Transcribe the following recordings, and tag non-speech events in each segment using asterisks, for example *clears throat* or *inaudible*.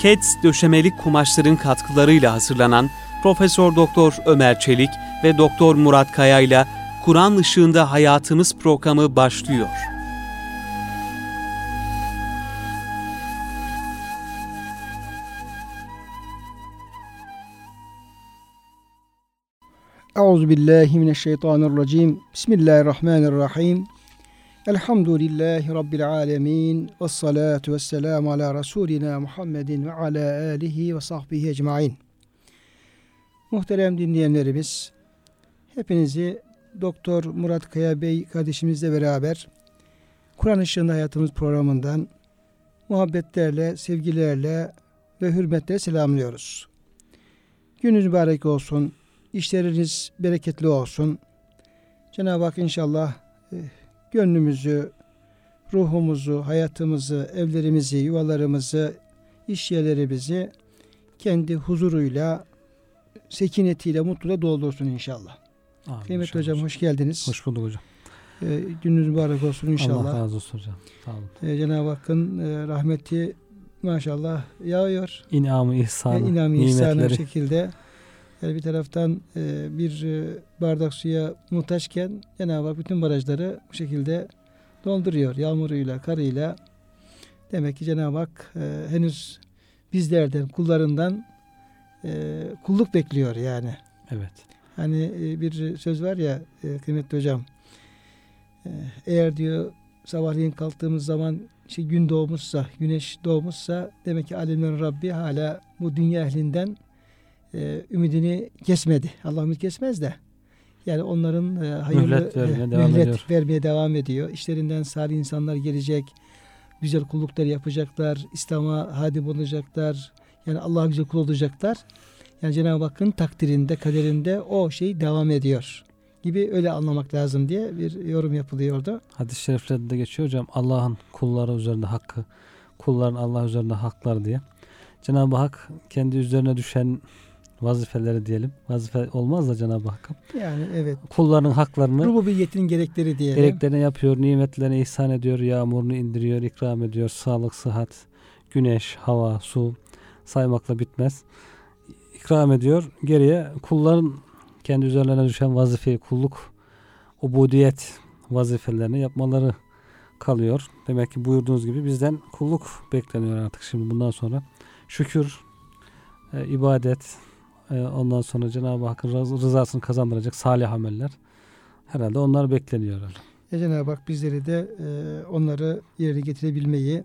Keds döşemeli kumaşların katkılarıyla hazırlanan Profesör Doktor Ömer Çelik ve Doktor Murat Kaya ile Kur'an ışığında hayatımız programı başlıyor. Euzu billahi. Bismillahirrahmanirrahim. Elhamdülillahi rabbil alamin. Ves salatu vesselam ala rasulina Muhammedin ve ala alihi ve sahbihi ecmaîn. Muhterem dinleyenlerimiz, hepinizi Doktor Murat Kaya Bey kardeşimizle beraber Kur'an Işığında Hayatımız programından muhabbetlerle, sevgilerle ve hürmetle selamlıyoruz. Gününüz mübarek olsun. İşleriniz bereketli olsun. Cenab-ı Hak inşallah e, gönlümüzü, ruhumuzu, hayatımızı, evlerimizi, yuvalarımızı, iş yerlerimizi kendi huzuruyla, sekinetiyle, mutluluğa doldursun inşallah. Amin, Kıymetli inşallah hocam hoş geldiniz. Hoş bulduk hocam. Ee, gününüz mübarek olsun inşallah. Allah razı olsun hocam. Sağ olun. Ee, Cenab-ı Hakk'ın e, rahmeti maşallah yağıyor. İnamı, ihsanı, ve inam ihsanı şekilde yani bir taraftan e, bir e, bardak suya muhtaçken Cenab-ı Hak bütün barajları bu şekilde dolduruyor. Yağmuruyla, karıyla. Demek ki Cenab-ı Hak e, henüz bizlerden, kullarından e, kulluk bekliyor yani. Evet. Hani e, bir söz var ya e, kıymetli hocam. E, Eğer diyor sabahleyin kalktığımız zaman işte gün doğmuşsa, güneş doğmuşsa demek ki alemlerin Rabbi hala bu dünya ehlinden e, ümidini kesmedi. Allah ümit kesmez de. Yani onların e, hayırlı Mühlet vermeye e, devam mühlet ediyor. vermeye devam ediyor. İşlerinden salih insanlar gelecek. Güzel kulluklar yapacaklar. İslam'a hadim olacaklar. Yani Allah'a güzel kul olacaklar. Yani Cenab-ı Hakk'ın takdirinde, kaderinde o şey devam ediyor gibi öyle anlamak lazım diye bir yorum yapılıyordu. Hadis-i şeriflerde de geçiyor hocam. Allah'ın kulları üzerinde hakkı, kulların Allah üzerinde haklar diye. Cenab-ı Hak kendi üzerine düşen vazifeleri diyelim. Vazife olmaz da Cenab-ı Hakk'ın. Yani evet. Kulların haklarını Rububiyetin gerekleri diye. gereklerini yapıyor, nimetlerini ihsan ediyor, yağmurunu indiriyor, ikram ediyor, sağlık, sıhhat, güneş, hava, su saymakla bitmez. İkram ediyor. Geriye kulların kendi üzerlerine düşen vazifeyi, kulluk, ubudiyet vazifelerini yapmaları kalıyor. Demek ki buyurduğunuz gibi bizden kulluk bekleniyor artık şimdi bundan sonra. Şükür, e, ibadet, ondan sonra Cenab-ı Hakk'ın rız- rızasını kazandıracak salih ameller. Herhalde onlar bekleniyor. hocam. E Cenab-ı Hak bizleri de e, onları yerine getirebilmeyi,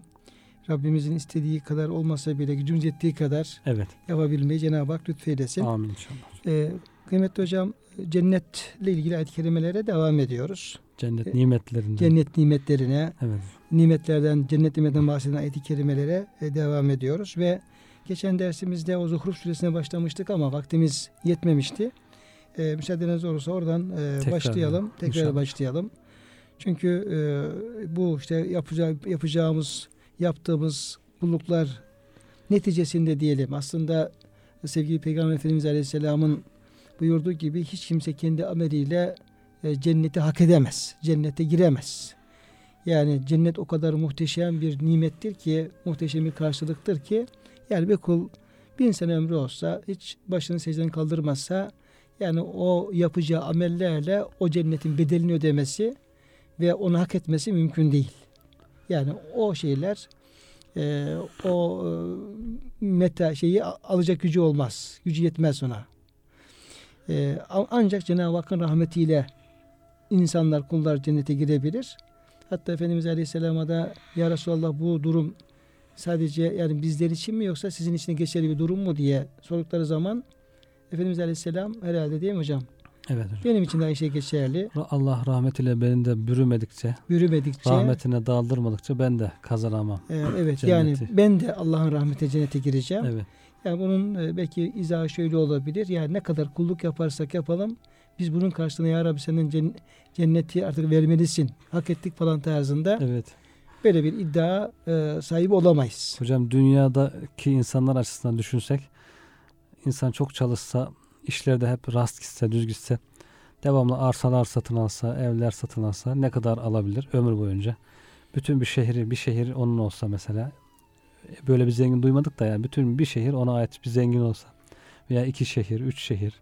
Rabbimizin istediği kadar olmasa bile gücümüz yettiği kadar Evet. yapabilmeyi Cenab-ı Hak lütfeylesin. Amin inşallah. E, kıymetli hocam cennetle ilgili ayet-i kerimelere devam ediyoruz. Cennet E, nimetlerinden. Cennet nimetlerine, Evet. nimetlerden, cennet nimetinden bahseden ayet-i kerimelere e, devam ediyoruz ve geçen dersimizde o Zuhruf suresine başlamıştık ama vaktimiz yetmemişti. E, müsaadeniz olursa oradan e, Tekrar başlayalım, tekrar inşallah. başlayalım. Çünkü e, bu işte yapacağı, yapacağımız, yaptığımız kulluklar neticesinde diyelim aslında sevgili Peygamber Efendimiz Aleyhisselam'ın buyurduğu gibi hiç kimse kendi ameliyle e, cenneti hak edemez. Cennete giremez. Yani cennet o kadar muhteşem bir nimettir ki, muhteşem bir karşılıktır ki yani bir kul bin sene ömrü olsa hiç başını secden kaldırmazsa yani o yapacağı amellerle o cennetin bedelini ödemesi ve onu hak etmesi mümkün değil. Yani o şeyler e, o e, meta şeyi alacak gücü olmaz. Gücü yetmez ona. E, ancak Cenab-ı Hakk'ın rahmetiyle insanlar, kullar cennete girebilir. Hatta Efendimiz Aleyhisselam'a da Ya Resulallah bu durum sadece yani bizler için mi yoksa sizin için geçerli bir durum mu diye sordukları zaman Efendimiz Aleyhisselam herhalde değil mi hocam? Evet hocam. Benim için de aynı şey geçerli. Allah rahmetiyle beni de bürümedikçe, Yürümedikçe rahmetine daldırmadıkça ben de kazanamam. e, evet Cenneti. yani ben de Allah'ın rahmeti cennete gireceğim. Evet. Yani bunun e, belki izahı şöyle olabilir. Yani ne kadar kulluk yaparsak yapalım biz bunun karşılığında ya Rabbi senin cen- cenneti artık vermelisin. Hak ettik falan tarzında Evet. Böyle bir iddia e, sahibi olamayız. Hocam dünyadaki insanlar açısından düşünsek insan çok çalışsa, işlerde hep rast gitse, düz gitse, devamlı arsalar satın alsa, evler satın alsa ne kadar alabilir ömür boyunca? Bütün bir şehri, bir şehir onun olsa mesela böyle bir zengin duymadık da yani bütün bir şehir ona ait bir zengin olsa veya iki şehir, üç şehir,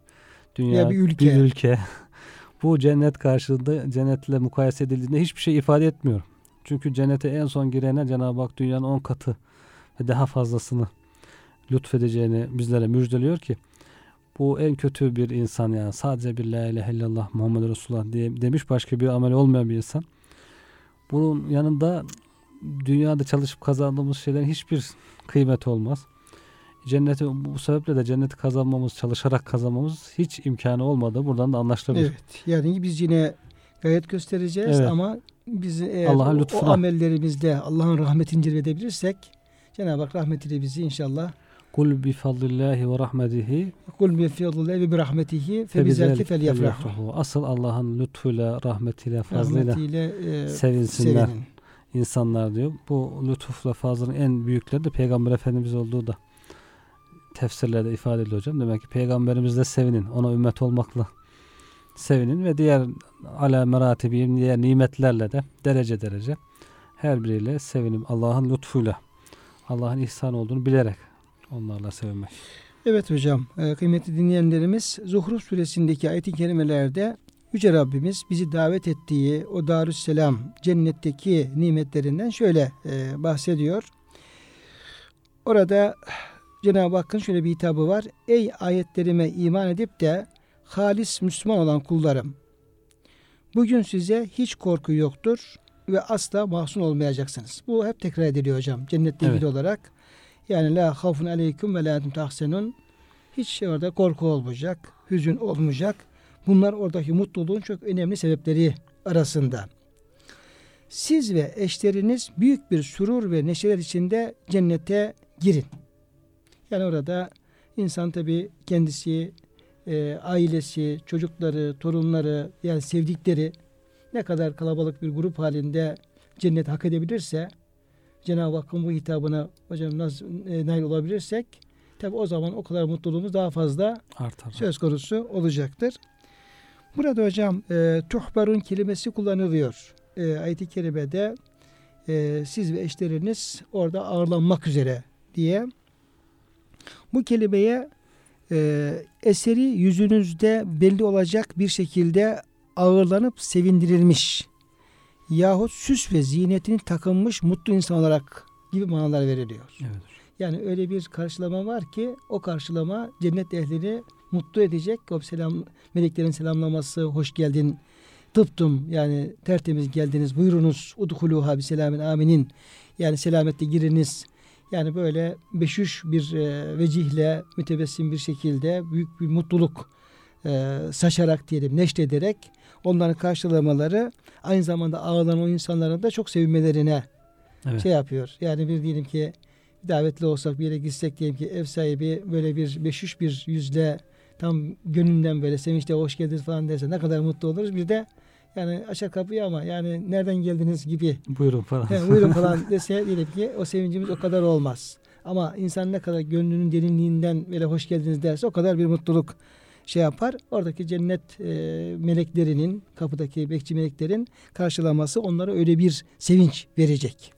dünya Ya bir ülke. bir ülke. *laughs* Bu cennet karşılığında cennetle mukayese edildiğinde hiçbir şey ifade etmiyor. Çünkü cennete en son girene Cenab-ı Hak dünyanın on katı ve daha fazlasını lütfedeceğini bizlere müjdeliyor ki bu en kötü bir insan yani sadece bir la ilahe illallah Muhammed Resulullah diye demiş başka bir amel olmayan bir insan. Bunun yanında dünyada çalışıp kazandığımız şeylerin hiçbir kıymeti olmaz. Cenneti bu sebeple de cenneti kazanmamız, çalışarak kazanmamız hiç imkanı olmadığı buradan da anlaşılabilir. Evet. Yani biz yine gayet göstereceğiz Evet. ama biz eğer Allah'ın lütfuna. o amellerimizle Allah'ın rahmetini cilvedebilirsek Cenab-ı Hak rahmetiyle bizi inşallah Kul bi fadlillahi ve rahmetihi kul bi fiyadlillahi ve bi rahmetihi fe bizalike felyefrahu. felyefrahu. Asıl Allah'ın lütfuyla, rahmetiyle, fazlıyla Rahmetiyle e, sevinsinler sevinin. insanlar diyor. Bu lütufla fazlının en büyükleri de Peygamber Efendimiz olduğu da tefsirlerde ifade ediliyor hocam. Demek ki Peygamberimizle sevinin. Ona ümmet olmakla sevinin ve diğer ala meratibi, diğer nimetlerle de derece derece her biriyle sevinin. Allah'ın lütfuyla, Allah'ın ihsan olduğunu bilerek onlarla sevinmek. Evet hocam, e, kıymetli dinleyenlerimiz Zuhruf suresindeki ayet-i kerimelerde Yüce Rabbimiz bizi davet ettiği o Darüsselam cennetteki nimetlerinden şöyle e, bahsediyor. Orada Cenab-ı Hakk'ın şöyle bir hitabı var. Ey ayetlerime iman edip de halis Müslüman olan kullarım. Bugün size hiç korku yoktur ve asla mahzun olmayacaksınız. Bu hep tekrar ediliyor hocam cennetle ilgili Evet. olarak. Yani la havfun aleyküm ve la entum tahsenun. Hiç orada korku olmayacak, hüzün olmayacak. Bunlar oradaki mutluluğun çok önemli sebepleri arasında. Siz ve eşleriniz büyük bir surur ve neşeler içinde cennete girin. Yani orada insan tabi kendisi, e, ailesi, çocukları, torunları yani sevdikleri ne kadar kalabalık bir grup halinde cennet hak edebilirse Cenab-ı Hakk'ın bu hitabına hocam nasıl e, nail olabilirsek tabi o zaman o kadar mutluluğumuz daha fazla Artar. söz konusu olacaktır. Burada hocam e, tuhbarun kelimesi kullanılıyor. E, ayet-i kerimede e, siz ve eşleriniz orada ağırlanmak üzere diye. Bu kelimeye e, eseri yüzünüzde belli olacak bir şekilde ağırlanıp sevindirilmiş yahut süs ve ziynetini takınmış mutlu insan olarak gibi manalar veriliyor. Evet. Yani öyle bir karşılama var ki o karşılama cennet ehlini mutlu edecek. O selam meleklerin selamlaması, hoş geldin, tıptum yani tertemiz geldiniz, buyurunuz, udhuluha bi selamin aminin. Yani selametle giriniz. Yani böyle beşüş bir e, vecihle, mütebessim bir şekilde büyük bir mutluluk e, saçarak diyelim, neşrederek onların karşılamaları aynı zamanda ağlanan o insanların da çok sevinmelerine Evet. şey yapıyor. Yani bir diyelim ki davetli olsak bir yere gitsek diyelim ki ev sahibi böyle bir beşüş bir yüzle tam gönlünden böyle sevinçle hoş geldiniz falan derse ne kadar mutlu oluruz. Bir de yani açar kapıyı ama yani nereden geldiniz gibi Buyurun falan. he, buyurun *laughs* falan dese diyelim ki o sevincimiz o kadar olmaz. Ama insan ne kadar gönlünün derinliğinden böyle hoş geldiniz derse o kadar bir mutluluk şey yapar. Oradaki cennet e, meleklerinin kapıdaki bekçi meleklerin karşılaması onlara öyle bir sevinç verecek.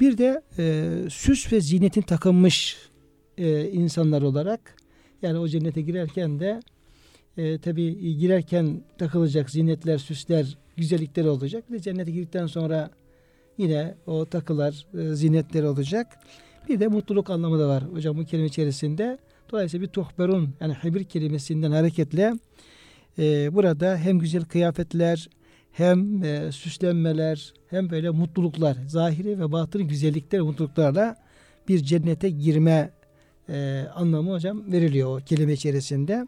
Bir de e, süs ve ziynetin takınmış e, insanlar olarak yani o cennete girerken de e, tabi girerken takılacak zinetler, süsler, güzellikler olacak. De cennete girdikten sonra yine o takılar, e, zinetler olacak. Bir de mutluluk anlamı da var hocam bu kelime içerisinde. Dolayısıyla bir tuhberun yani hebir kelimesinden hareketle e, burada hem güzel kıyafetler hem e, süslenmeler hem böyle mutluluklar, zahiri ve batını güzellikler, mutluluklarla bir cennete girme e, anlamı hocam veriliyor o kelime içerisinde.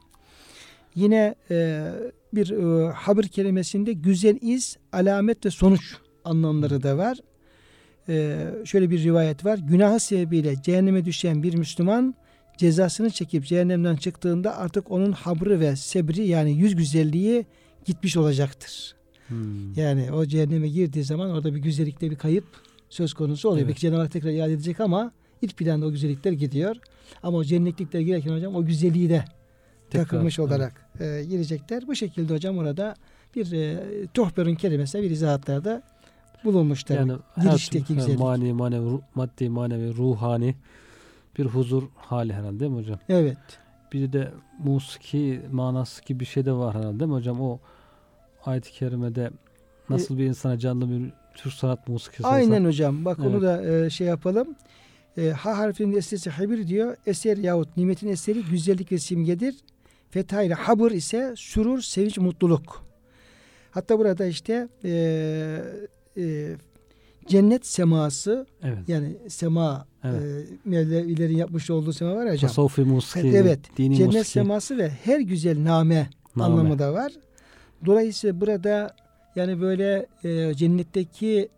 Yine e, bir e, haber kelimesinde güzel iz, alamet ve sonuç anlamları da var. E, şöyle bir rivayet var. Günahı sebebiyle cehenneme düşen bir Müslüman cezasını çekip cehennemden çıktığında artık onun habrı ve sebri yani yüz güzelliği gitmiş olacaktır. Hmm. Yani o cehenneme girdiği zaman orada bir güzellikte bir kayıp söz konusu oluyor. Evet. Belki Cenab-ı Hak tekrar iade edecek ama ilk planda o güzellikler gidiyor. Ama o cennetlikler girerken hocam o güzelliği de Tekrar, takılmış evet. olarak e, girecekler. Bu şekilde hocam orada bir e, tuhberun kelimesi bir izahatlarda bulunmuş tabii. Yani Girişteki türlü güzellik. mani, manevi, maddi, manevi, ruhani bir huzur hali herhalde değil mi hocam? Evet. Bir de musiki manası gibi bir şey de var herhalde değil mi hocam? O ayet-i kerimede nasıl bir insana canlı bir Türk sanat musikisi olsa- Aynen hocam. Bak onu Evet. da e, şey yapalım. E, ha harfinin esresi habir diyor. Eser yahut nimetin eseri güzellik ve simgedir. Fetha ile habır ise sürur, sevinç, mutluluk. Hatta burada işte e, e, cennet seması Evet. yani sema Evet. e, Mevlevilerin yapmış olduğu sema var ya hocam. Tasavvufi musiki, Evet. dini Cennet musiki. seması ve her güzel name, Name. anlamı da var. Dolayısıyla burada yani böyle e, cennetteki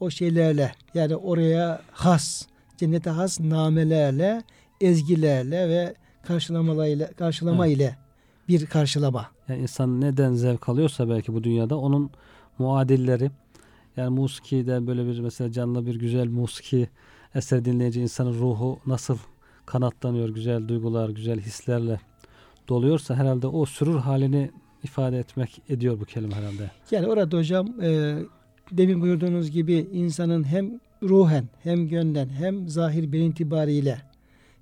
o şeylerle yani oraya has, cennete has namelerle, ezgilerle ve karşılamalarıyla karşılama Evet. ile bir karşılama. Yani insan neden zevk alıyorsa belki bu dünyada onun muadilleri yani musikide böyle bir mesela canlı bir güzel musiki eser dinleyince insanın ruhu nasıl kanatlanıyor güzel duygular, güzel hislerle doluyorsa herhalde o sürur halini ifade etmek ediyor bu kelime herhalde. Yani orada hocam e, demin buyurduğunuz gibi insanın hem ruhen hem gönlen hem zahir bir itibariyle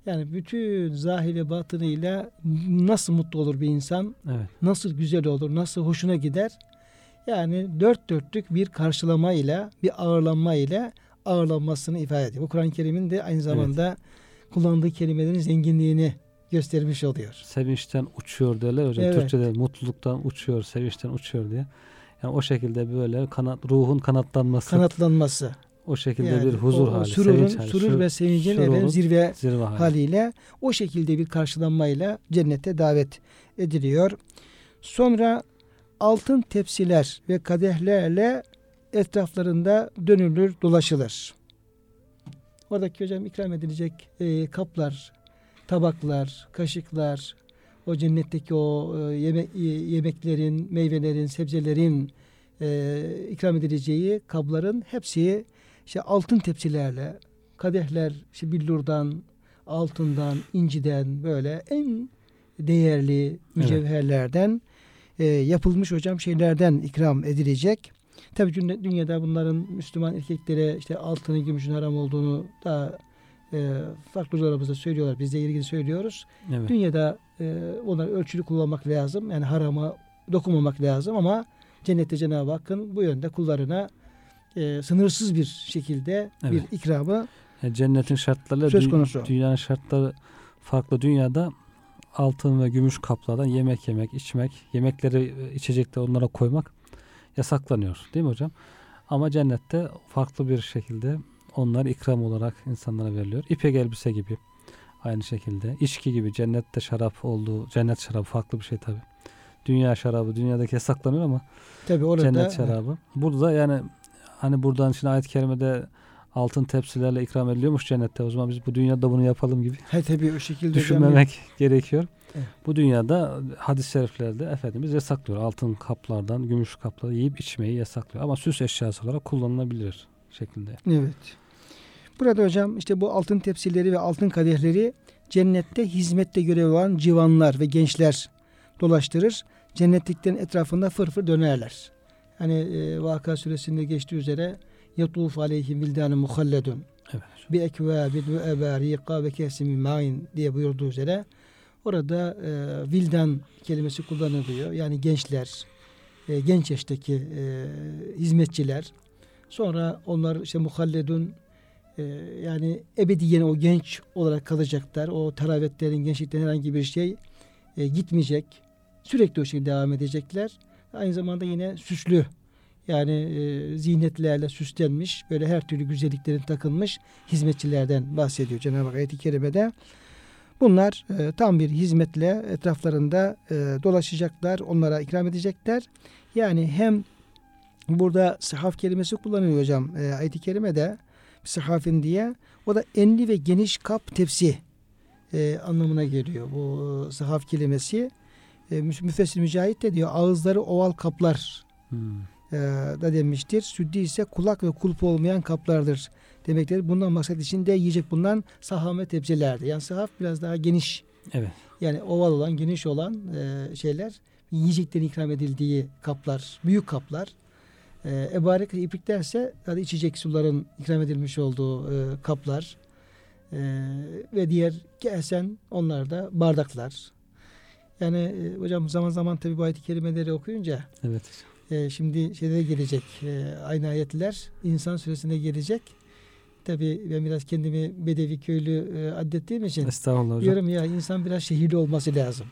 yani bütün zahiri batınıyla nasıl mutlu olur bir insan Evet. nasıl güzel olur, nasıl hoşuna gider. Yani dört dörtlük bir karşılama ile, bir ağırlanma ile ağırlanmasını ifade ediyor. Bu Kur'an-ı Kerim'in de aynı zamanda kullandığı kelimelerin zenginliğini göstermiş oluyor. Sevinçten uçuyor derler hocam. Evet. Türkçe'de mutluluktan uçuyor, sevinçten uçuyor diye. Yani o şekilde böyle kanat, ruhun kanatlanması, Kanatlanması. O şekilde Yani bir huzur o hali, Sururun, sevinç hali, surur ve sevincin sürurun efendim zirve zirve hali. haliyle o şekilde bir karşılanmayla cennete davet ediliyor. Sonra altın tepsiler ve kadehlerle etraflarında dönülür, dolaşılır. Oradaki hocam ikram edilecek e, kaplar, tabaklar, kaşıklar, o cennetteki o e, yemek, e, yemeklerin, meyvelerin, sebzelerin e, ikram edileceği kabların hepsi işte altın tepsilerle, kadehler işte billurdan, altından, inciden böyle en değerli mücevherlerden e, yapılmış hocam şeylerden ikram edilecek. Tabii dü- dünyada bunların Müslüman erkeklere işte altının gümüşün haram olduğunu da e, farklı hocalarımız da söylüyorlar. Biz de ilgili söylüyoruz. Evet. Dünyada e, onları ölçülü kullanmak lazım. Yani harama dokunmamak lazım ama cennette Cenab-ı Hakk'ın bu yönde kullarına e, sınırsız bir şekilde Evet. bir ikramı Yani cennetin şartları Söz konusu. dünyanın şartları farklı. Dünyada altın ve gümüş kaplardan yemek yemek, içmek, yemekleri, e, içecekleri onlara koymak yasaklanıyor. Değil mi hocam? Ama cennette farklı bir şekilde onlar ikram olarak insanlara veriliyor. İpek elbise gibi aynı şekilde. içki gibi cennette şarap olduğu, cennet şarabı farklı bir şey tabi. Dünya şarabı dünyadaki yasaklanıyor ama tabii orada cennet şarabı. Burada yani hani buradan şimdi ayet-i kerimede altın tepsilerle ikram ediliyormuş cennette. O zaman biz bu dünyada bunu yapalım gibi He tabii o şekilde hocam. düşünmemek gerekiyor. Evet. Bu dünyada hadis-i şeriflerde Efendimiz yasaklıyor. Altın kaplardan, gümüş kapları yiyip içmeyi yasaklıyor. Ama süs eşyası olarak kullanılabilir şeklinde. Evet. Burada hocam işte bu altın tepsileri ve altın kadehleri cennette hizmette görev olan civanlar ve gençler dolaştırır. Cennetliklerin etrafında fırfır dönerler. Hani e, Vaka suresinde geçtiği üzere yatuf aleyhim vildanı muhalledun Evet. bi ekvabin ve ebarika ve kesim ma'in diye buyurduğu üzere orada e, vildan kelimesi kullanılıyor. Yani gençler, e, genç yaştaki e, hizmetçiler. Sonra onlar işte muhalledun e, yani ebediyen o genç olarak kalacaklar. O teravetlerin, gençlikten herhangi bir şey e, gitmeyecek. Sürekli o şekilde devam edecekler. Aynı zamanda yine süslü yani e, zinetlerle süslenmiş böyle her türlü güzelliklerin takılmış hizmetçilerden bahsediyor Cenab-ı Hak ayet-i kerimede. Bunlar e, tam bir hizmetle etraflarında e, dolaşacaklar, onlara ikram edecekler. Yani hem burada sahaf kelimesi kullanılıyor hocam e, ayet-i kerimede sahafin diye. O da enli ve geniş kap tepsi e, anlamına geliyor bu e, sahaf kelimesi. E, müfessir Mücahit de diyor ağızları oval kaplar Hmm. e, da demiştir. Süddi ise kulak ve kulp olmayan kaplardır demektir. Bundan maksat içinde yiyecek bulunan sahame tepsilerdi. Yani sahaf biraz daha geniş Evet. yani oval olan geniş olan e, şeyler yiyeceklerin ikram edildiği kaplar, büyük kaplar E, ebarik ipliklerse hadi içecek suların ikram edilmiş olduğu e, kaplar e, ve diğer kesen onlar da bardaklar. Yani e, hocam zaman zaman tabi bu ayet-i kerimeleri okuyunca Evet. e, şimdi şeyde gelecek e, aynı ayetler insan süresinde gelecek. Tabi ben biraz kendimi bedevi köylü e, addettiğim için Estağfurullah hocam. diyorum ya insan biraz şehirli olması lazım.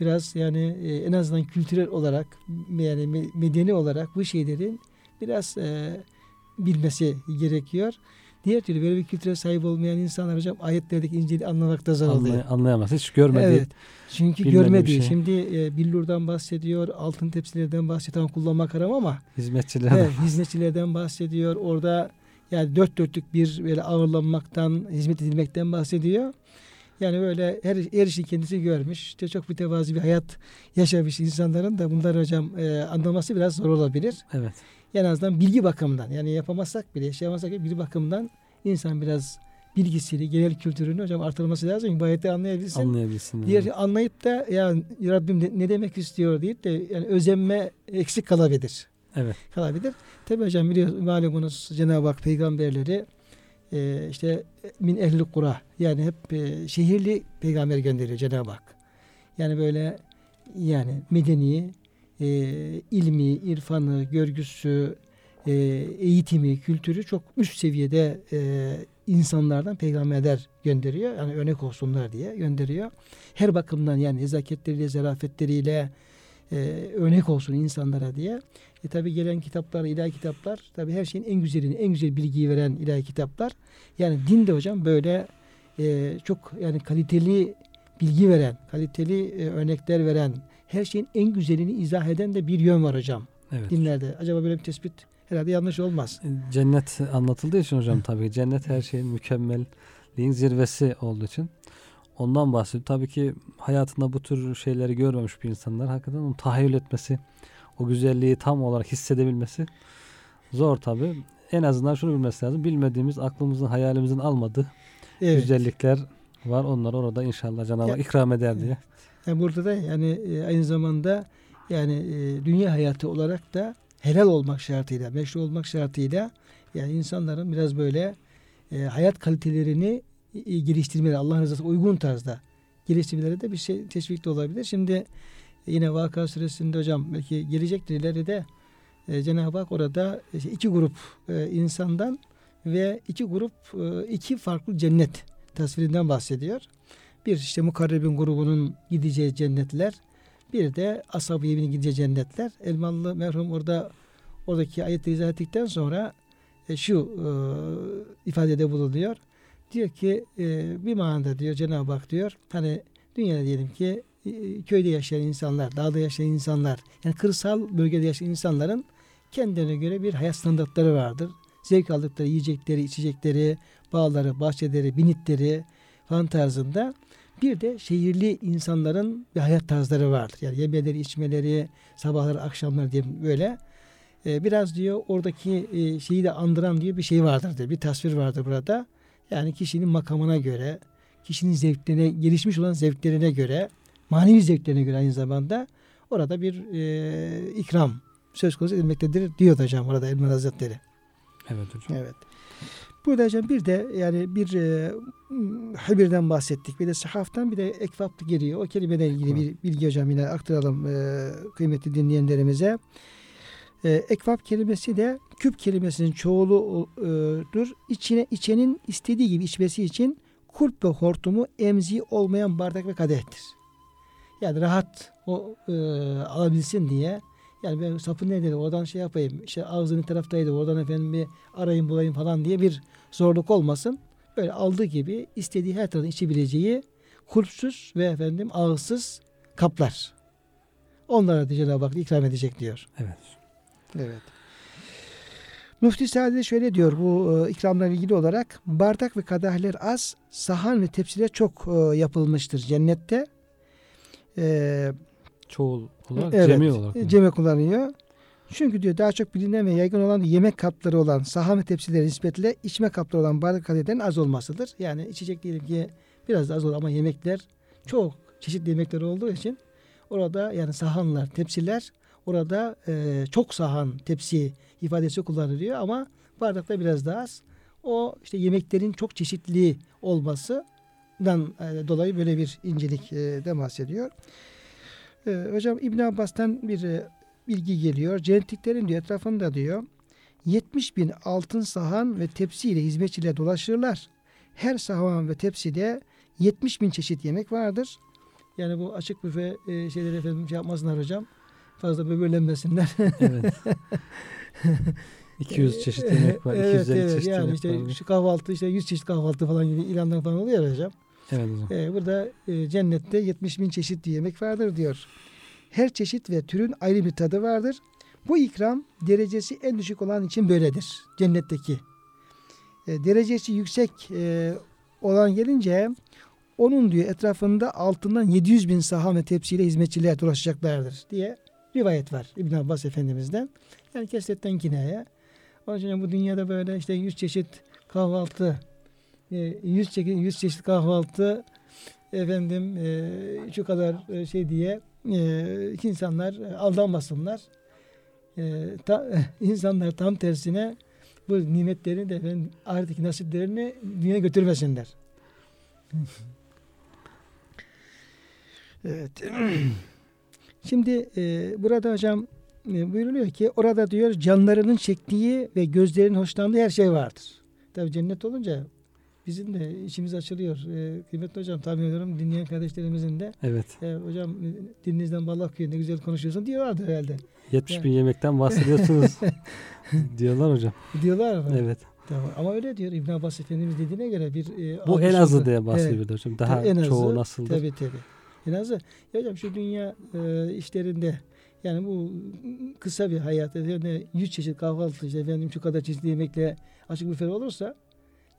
Biraz yani e, en azından kültürel olarak yani me- medeni olarak bu şeylerin biraz e, bilmesi gerekiyor. Diğer türlü böyle bir kültüre sahip olmayan insanlar hocam ayetlerdeki İncil'i anlamakta zor oluyor. Anlay- anlayamaz. Hiç görmedi. Evet. Çünkü görmediği. şey. Şimdi e, billurdan bahsediyor, altın tepsilerden bahsediyor. Kullanmak haram ama Hizmetçiler. evet, hizmetçilerden bahsediyor. Orada yani dört dörtlük bir böyle ağırlanmaktan, hizmet edilmekten bahsediyor. Yani böyle her, her işi kendisi görmüş. İşte çok mütevazi bir hayat yaşamış insanların da bunlar hocam e, anlaması biraz zor olabilir. Evet. En azından bilgi bakımından yani yapamazsak bile yaşayamazsak bile bir bakımdan insan biraz bilgisini, genel kültürünü hocam artırması lazım. ki Bu ayeti anlayabilsin. Anlayabilsin. Diğer yani. anlayıp da ya Rabbim ne, ne demek istiyor deyip de yani özenme eksik kalabilir. Evet. Kalabilir. Tabi hocam biliyorsunuz malumunuz Cenab-ı Hak peygamberleri e, işte min ehli kura yani hep e, şehirli peygamber gönderiyor Cenab-ı Hak. Yani böyle yani medeni, e, ilmi, irfanı, görgüsü, e, eğitimi, kültürü çok üst seviyede e, insanlardan peygamberler gönderiyor. Yani örnek olsunlar diye gönderiyor. Her bakımdan yani nezaketleriyle, zarafetleriyle e, örnek olsun insanlara diye. E tabi gelen kitaplar, ilahi kitaplar tabi her şeyin en güzelini, en güzel bilgiyi veren ilahi kitaplar. Yani din de hocam böyle e, çok yani kaliteli bilgi veren, kaliteli e, örnekler veren, her şeyin en güzelini izah eden de bir yön var hocam Evet. dinlerde. Acaba böyle bir tespit herhalde yanlış olmaz. Cennet anlatıldığı için hocam *laughs* tabii cennet her şeyin mükemmelliğin zirvesi olduğu için ondan bahsediyor. Tabii ki hayatında bu tür şeyleri görmemiş bir insanlar hakikaten onu tahayyül etmesi, o güzelliği tam olarak hissedebilmesi zor tabii. En azından şunu bilmesi lazım. Bilmediğimiz, aklımızın, hayalimizin almadığı Evet. güzellikler var. Onlar orada inşallah Cenab-ı Hak ikram eder diye. Yani burada da yani e, aynı zamanda yani e, dünya hayatı olarak da helal olmak şartıyla, meşru olmak şartıyla yani insanların biraz böyle e, hayat kalitelerini e, geliştirmeleri, Allah rızası uygun tarzda geliştirmeleri de bir şey teşvik de olabilir. Şimdi yine Vaka suresinde hocam belki gelecektir ileride e, Cenab-ı Hak orada işte iki grup e, insandan ve iki grup e, iki farklı cennet tasvirinden bahsediyor. Bir işte mukarrebin grubunun gideceği cennetler. Bir de ashab-ı yeminin gideceği cennetler. Elmalı merhum orada oradaki ayeti izah ettikten sonra e, şu e, ifadede bulunuyor. Diyor ki e, bir manada diyor Cenab-ı Hak diyor hani dünyada diyelim ki e, köyde yaşayan insanlar, dağda yaşayan insanlar yani kırsal bölgede yaşayan insanların kendilerine göre bir hayat standartları vardır. Zevk aldıkları yiyecekleri, içecekleri, bağları, bahçeleri, binitleri falan tarzında. Bir de şehirli insanların bir hayat tarzları vardır. Yani yemeleri, içmeleri, sabahları, akşamları diye böyle. Ee, biraz diyor oradaki e, şeyi de andıran diyor bir şey vardır diyor. Bir tasvir vardır burada. Yani kişinin makamına göre, kişinin zevklerine, gelişmiş olan zevklerine göre, manevi zevklerine göre aynı zamanda orada bir e, ikram söz konusu edilmektedir diyor hocam orada Elmer Hazretleri. Evet hocam. Evet. Burada hocam bir de yani bir e, Hibir'den bahsettik. Bir de sahaftan bir de ekvap geliyor. O kelimeden ilgili bir bilgi hocam yine aktaralım e, kıymetli dinleyenlerimize. E, ekvap kelimesi de küp kelimesinin çoğuludur. İçine içenin istediği gibi içmesi için kulp ve hortumu emzi olmayan bardak ve kadehtir. Yani rahat o e, alabilsin diye yani ben sapı ne dedi oradan şey yapayım işte ağzının taraftaydı oradan efendim bir arayayım bulayım falan diye bir zorluk olmasın. Böyle aldığı gibi istediği her taraftan içebileceği kulpsuz ve efendim ağızsız kaplar. Onlara da Cenab-ı Hak ikram edecek diyor. Evet. Evet. Müftü Sadi şöyle diyor bu e, ikramlarla ilgili olarak bardak ve kadehler az, sahan ve tepsiler çok e, yapılmıştır cennette. E, Çoğul olarak, Evet, cemi olarak. e, Ceme kullanıyor. Çünkü diyor daha çok bilinen ve yaygın olan yemek kapları olan saha ve tepsileri nispetle içme kapları olan bardak kadehlerin az olmasıdır. Yani içecek diyelim ki biraz da az olur ama yemekler çok çeşitli yemekler olduğu için orada yani sahanlar, tepsiler orada e, çok sahan tepsi ifadesi kullanılıyor ama bardakta biraz daha az. O işte yemeklerin çok çeşitli olmasından e, dolayı böyle bir incelik de bahsediyor. E, hocam İbn Abbas'tan bir e, bilgi geliyor. Cennetliklerin diyor etrafında diyor 70 bin altın sahan ve tepsiyle hizmetçiyle dolaşırlar. Her sahan ve tepside 70 bin çeşit yemek vardır. Yani bu açık büfe e, şeyleri efendim şey yapmasınlar hocam. Fazla böbürlenmesinler. Evet. *laughs* 200 çeşit yemek var. evet, 250 evet. çeşit yani yemek işte var. şu kahvaltı işte 100 çeşit kahvaltı falan gibi ilanlar falan oluyor hocam. Evet hocam. Ee, burada e, cennette 70 bin çeşit yemek vardır diyor. Her çeşit ve türün ayrı bir tadı vardır. Bu ikram derecesi en düşük olan için böyledir. Cennetteki. E, derecesi yüksek e, olan gelince onun diyor etrafında altından 700 bin saha ve tepsiyle hizmetçiler dolaşacaklardır diye rivayet var İbn Abbas Efendimiz'den. Yani kesretten kinaya. Onun için bu dünyada böyle işte 100 çeşit kahvaltı, 100 çeşit, 100 çeşit kahvaltı efendim e, şu kadar e, şey diye e, insanlar aldanmasınlar. Ta, *laughs* insanlar tam tersine bu nimetlerini de efendim, ahiretteki nasiplerini dünyaya götürmesinler. evet. *clears throat* Şimdi e, burada hocam e, buyuruluyor ki orada diyor canlarının çektiği ve gözlerinin hoşlandığı her şey vardır. Tabi cennet olunca bizim de içimiz açılıyor. E, kıymetli hocam tahmin ediyorum dinleyen kardeşlerimizin de Evet. e, hocam dilinizden bal akıyor ne güzel konuşuyorsun diyorlardı herhalde. 70 Evet. bin yemekten bahsediyorsunuz. *laughs* diyorlar hocam. Diyorlar mı? Evet. Tamam. Ama öyle diyor İbn Abbas Efendimiz dediğine göre bir e, Bu en azı diye Evet. bahsediyor hocam. Daha en azı, çoğu nasıldır? Tabii tabii. En azı. Ya hocam şu dünya e, işlerinde yani bu kısa bir hayat yani 100 çeşit kahvaltı işte efendim şu kadar çeşitli yemekle açık büfe olursa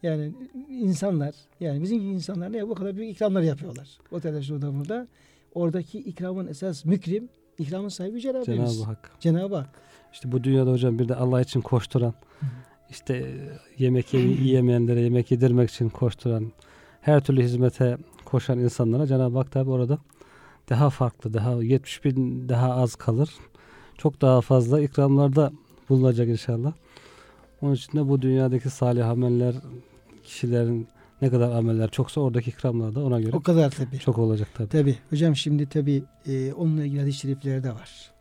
yani insanlar yani bizim gibi insanlar ne bu kadar büyük ikramlar yapıyorlar. Otelde şurada burada. Oradaki ikramın esas mükrim ikramın sahibi. Cenab-ı Hak. Cenab-ı Hak. İşte bu dünyada hocam bir de Allah için koşturan, işte yemek yiyemeyenlere yemek yedirmek için koşturan, her türlü hizmete koşan insanlara Cenab-ı Hak tabi orada daha farklı, daha 70 bin daha az kalır. Çok daha fazla ikramlarda bulunacak inşallah. Onun için de bu dünyadaki salih ameller, kişilerin ne kadar ameller çoksa oradaki ikramlar da ona göre O kadar tabii. çok olacak tabi. Tabi hocam şimdi tabi e, onunla ilgili hadis-i şerifler de var.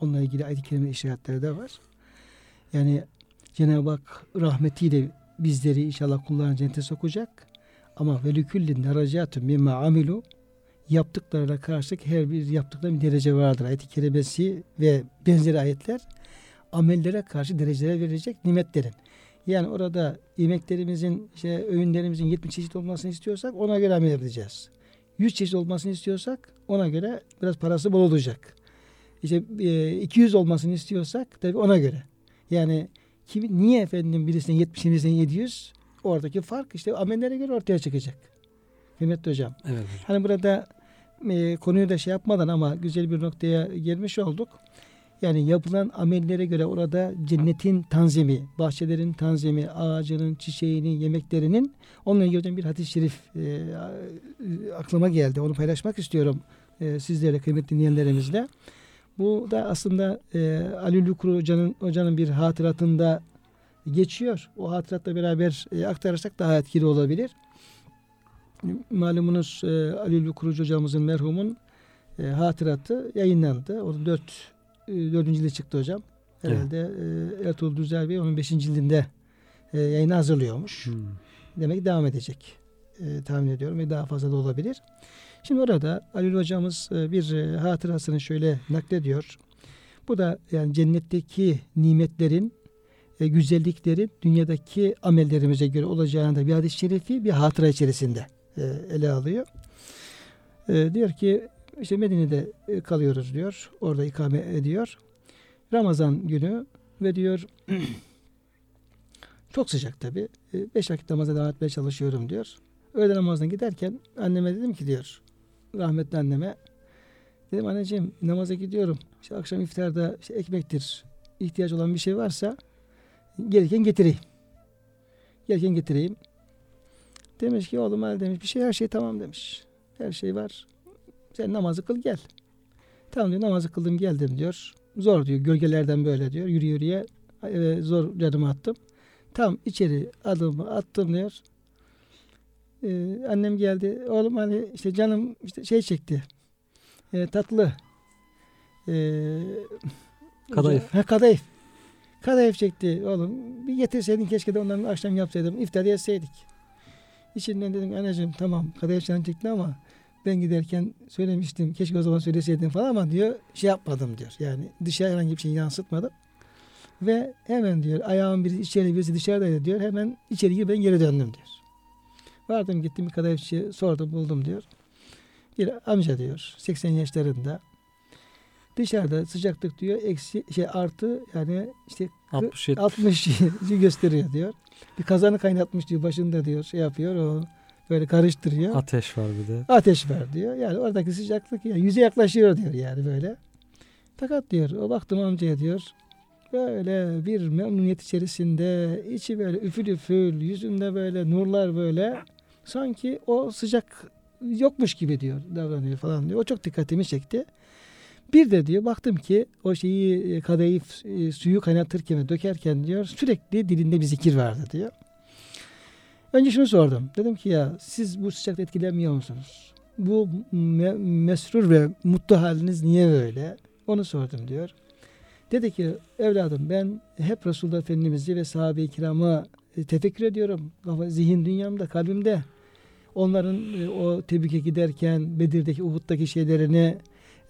Onunla ilgili ayet-i kerime işaretleri de var. Yani Cenab-ı Hak rahmetiyle bizleri inşallah kullarına cennete sokacak. Ama ve lüküllin derecatun mimma amilu yaptıklarına karşılık her bir yaptıklarına bir derece vardır. Ayet-i kerimesi ve benzeri ayetler amellere karşı derecelere verilecek nimetlerin. Yani orada yemeklerimizin, işte öğünlerimizin 70 çeşit olmasını istiyorsak ona göre amel edeceğiz. 100 çeşit olmasını istiyorsak ona göre biraz parası bol olacak. İşte e, 200 olmasını istiyorsak tabii ona göre. Yani kim, niye efendim birisine 70 birisine 700? Oradaki fark işte amellere göre ortaya çıkacak. Kıymetli hocam. Evet. Hani burada e, konuyu da şey yapmadan ama güzel bir noktaya gelmiş olduk. Yani yapılan amellere göre orada cennetin tanzimi, bahçelerin tanzimi, ağacının, çiçeğinin, yemeklerinin onunla ilgili bir hadis-i şerif e, aklıma geldi. Onu paylaşmak istiyorum e, sizlerle kıymetli dinleyenlerimizle. Bu da aslında e, Ali Lükur Hoca'nın, hocanın bir hatıratında geçiyor. O hatıratla beraber e, aktarırsak daha etkili olabilir. Malumunuz e, Ali Lükur hocamızın merhumun e, hatıratı yayınlandı. O dört, e, dördüncü cilde çıktı hocam. Herhalde e, Ertuğrul Düzel Bey onun beşinci cildinde e, yayını hazırlıyormuş. Hmm. Demek ki devam edecek. E, tahmin ediyorum ve daha fazla da olabilir. Şimdi orada Ali hocamız e, bir e, hatırasını şöyle naklediyor. Bu da yani cennetteki nimetlerin e, güzelliklerin dünyadaki amellerimize göre olacağını da bir hadis-i şerifi bir hatıra içerisinde e, ele alıyor. E, diyor ki işte Medine'de e, kalıyoruz diyor. Orada ikame ediyor. Ramazan günü ve diyor *clears throat* çok sıcak tabi. E, beş vakit namaza devam etmeye çalışıyorum diyor. Öğle namazına giderken anneme dedim ki diyor rahmetli anneme dedim anneciğim namaza gidiyorum. İşte akşam iftarda işte ekmektir ihtiyaç olan bir şey varsa gelirken getireyim. Gelirken getireyim. Demiş ki oğlum hadi demiş bir şey her şey tamam demiş. Her şey var. Sen namazı kıl gel. Tamam diyor namazı kıldım geldim diyor. zor diyor. Gölgelerden böyle diyor. Yürü yürüye e, zor adımı attım. Tam içeri adımı attım diyor. Ee, annem geldi. Oğlum hani işte canım işte şey çekti. E, tatlı. E, Kadayıf. Ha, kadayıf. Kadayıf çekti oğlum. Bir getirseydin keşke de ondan akşam yapsaydım. İftar yeseydik. İçinden dedim anneciğim tamam kadayıf canım çekti ama ben giderken söylemiştim. Keşke o zaman söyleseydin falan ama diyor şey yapmadım diyor. Yani dışarı herhangi bir şey yansıtmadım. Ve hemen diyor ayağım biri içeri birisi dışarıdaydı diyor. Hemen içeri girip ben geri döndüm diyor. Vardım gittim bir kadayıfçı sordum buldum diyor. Bir amca diyor 80 yaşlarında. Dışarıda sıcaklık diyor eksi şey artı yani işte 60 70. 60 gösteriyor diyor. Bir kazanı kaynatmış diyor başında diyor şey yapıyor o böyle karıştırıyor. Ateş var bir de. Ateş var diyor. Yani oradaki sıcaklık yani yüze yaklaşıyor diyor yani böyle. Fakat diyor o baktım amcaya diyor böyle bir memnuniyet içerisinde içi böyle üfül üfül yüzünde böyle nurlar böyle sanki o sıcak yokmuş gibi diyor davranıyor falan diyor. O çok dikkatimi çekti. Bir de diyor baktım ki o şeyi kadayıf e, suyu kaynatırken ve dökerken diyor sürekli dilinde bir zikir vardı diyor. Önce şunu sordum. Dedim ki ya siz bu sıcakta etkilenmiyor musunuz? Bu me- mesrur ve mutlu haliniz niye böyle? Onu sordum diyor. Dedi ki evladım ben hep Resulullah Efendimiz'i ve sahabe-i kiramı e, tefekkür ediyorum. Zihin dünyamda, kalbimde. Onların e, o Tebük'e giderken Bedir'deki, Uhud'daki şeylerini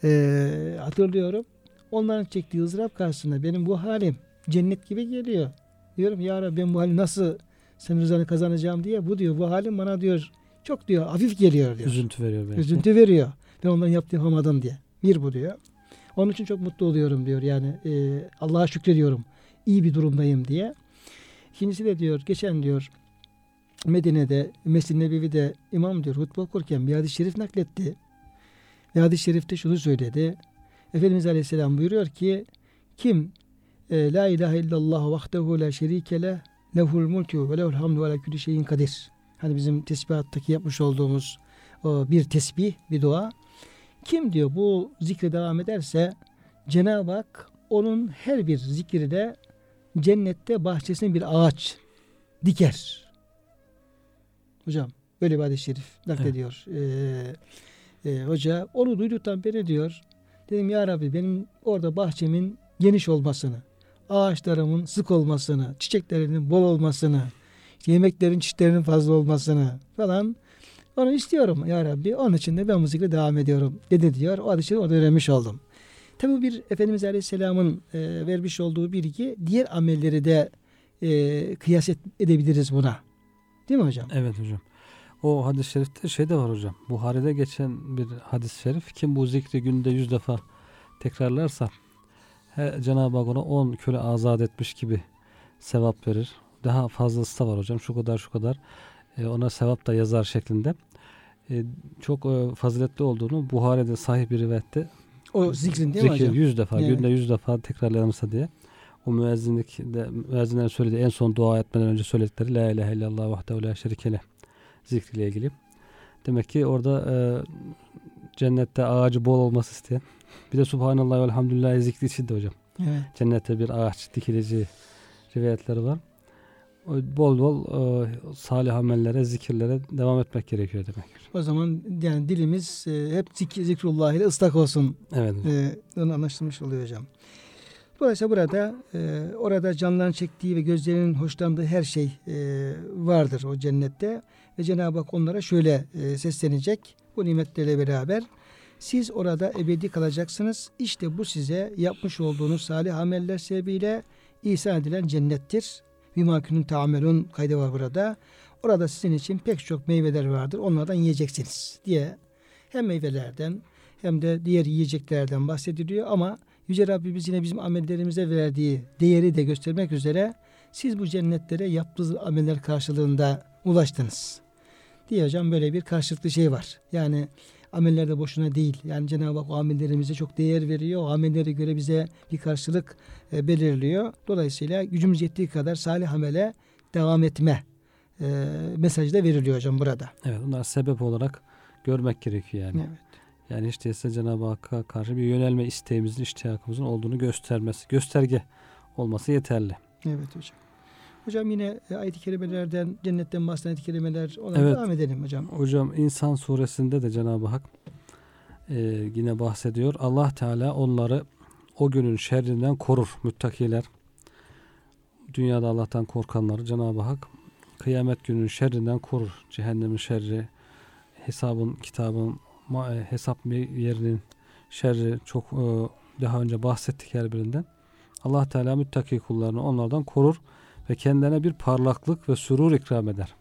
e, hatırlıyorum. Onların çektiği ızdırap karşısında benim bu halim cennet gibi geliyor. Diyorum ya Rabbi ben bu hali nasıl senin rızanı kazanacağım diye. Bu diyor bu halim bana diyor çok diyor hafif geliyor diyor. Üzüntü veriyor belki. Üzüntü veriyor. Ben onların yaptığı yapamadım diye. Bir bu diyor. Onun için çok mutlu oluyorum diyor. Yani e, Allah'a şükrediyorum. İyi bir durumdayım diye. İkincisi de diyor geçen diyor Medine'de Mescid-i Nebevi'de imam diyor hutbe okurken bir hadis-i şerif nakletti. Ve hadis-i şerifte şunu söyledi. Efendimiz Aleyhisselam buyuruyor ki kim e, La ilahe illallah vahdehu la şerike leh lehul mulku ve lehul hamdu ve külli şeyin kadir. Hani bizim tesbihattaki yapmış olduğumuz o bir tesbih, bir dua. Kim diyor bu zikre devam ederse Cenab-ı Hak onun her bir zikri de cennette bahçesine bir ağaç diker. Hocam böyle bir hadis-i şerif naklediyor. Ee, e, hoca onu duyduktan beri diyor dedim ya Rabbi benim orada bahçemin geniş olmasını, ağaçlarımın sık olmasını, çiçeklerinin bol olmasını, yemeklerin çeşitlerinin fazla olmasını falan onu istiyorum ya Rabbi. Onun için de ben bu zikre devam ediyorum dedi diyor. O hadisi orada öğrenmiş oldum. Tabi bir Efendimiz Aleyhisselam'ın e, vermiş olduğu bilgi. Diğer amelleri de e, kıyas edebiliriz buna. Değil mi hocam? Evet hocam. O hadis-i şerifte şey de var hocam. Buhari'de geçen bir hadis-i şerif. Kim bu zikri günde yüz defa tekrarlarsa Cenab-ı Hak ona 10 köle azat etmiş gibi sevap verir. Daha fazlası da var hocam. Şu kadar şu kadar. E, ona sevap da yazar şeklinde. E, çok e, faziletli olduğunu Buhari'de sahih bir rivayette O zikrin değil mi zikir hocam? 100 defa Evet. günde 100 defa tekrarlanırsa diye o müezzinlik de müezzinlerin söylediği en son dua etmeden önce söyledikleri la ilahe illallah vahdehu la şerike leh zikriyle ilgili. Demek ki orada e, cennette ağacı bol olması isteyen bir de subhanallah ve elhamdülillah zikri için de hocam. Evet. Cennette bir ağaç dikileceği rivayetleri var. Bol bol e, salih amellere, zikirlere devam etmek gerekiyor demek. O zaman yani dilimiz e, hep zik zikrullah ile ıslak olsun Evet. e, onu anlaşılmış oluyor hocam. Dolayısıyla burada e, orada canların çektiği ve gözlerinin hoşlandığı her şey e, vardır o cennette. Ve Cenab-ı Hak onlara şöyle e, seslenecek bu nimetlerle beraber. Siz orada ebedi kalacaksınız. İşte bu size yapmış olduğunuz salih ameller sebebiyle ihsan edilen cennettir. Bima kunun tamelun kaydı var burada. Orada sizin için pek çok meyveler vardır. Onlardan yiyeceksiniz diye hem meyvelerden hem de diğer yiyeceklerden bahsediliyor ama Yüce Rabbimiz yine bizim amellerimize verdiği değeri de göstermek üzere siz bu cennetlere yaptığınız ameller karşılığında ulaştınız. Diye hocam böyle bir karşılıklı şey var. Yani ameller de boşuna değil. Yani Cenab-ı Hak o amellerimize çok değer veriyor. O amellere göre bize bir karşılık e, belirliyor. Dolayısıyla gücümüz yettiği kadar salih amele devam etme e, mesajı da veriliyor hocam burada. Evet, bunlar sebep olarak görmek gerekiyor yani. Evet. Yani hiç değilse Cenab-ı Hakk'a karşı bir yönelme isteğimizin, iştiyakımızın olduğunu göstermesi, gösterge olması yeterli. Evet hocam. Hocam yine e, ayet-i kerimelerden, cennetten bahseden ayet-i kerimeler ona Evet. devam edelim hocam. Hocam İnsan suresinde de Cenab-ı Hak e, yine bahsediyor. Allah Teala onları o günün şerrinden korur müttakiler. Dünyada Allah'tan korkanları Cenab-ı Hak kıyamet gününün şerrinden korur. Cehennemin şerri, hesabın, kitabın, e, hesap yerinin şerri çok e, daha önce bahsettik her birinden. Allah Teala müttaki kullarını onlardan korur ve kendilerine bir parlaklık ve sürur ikram eder.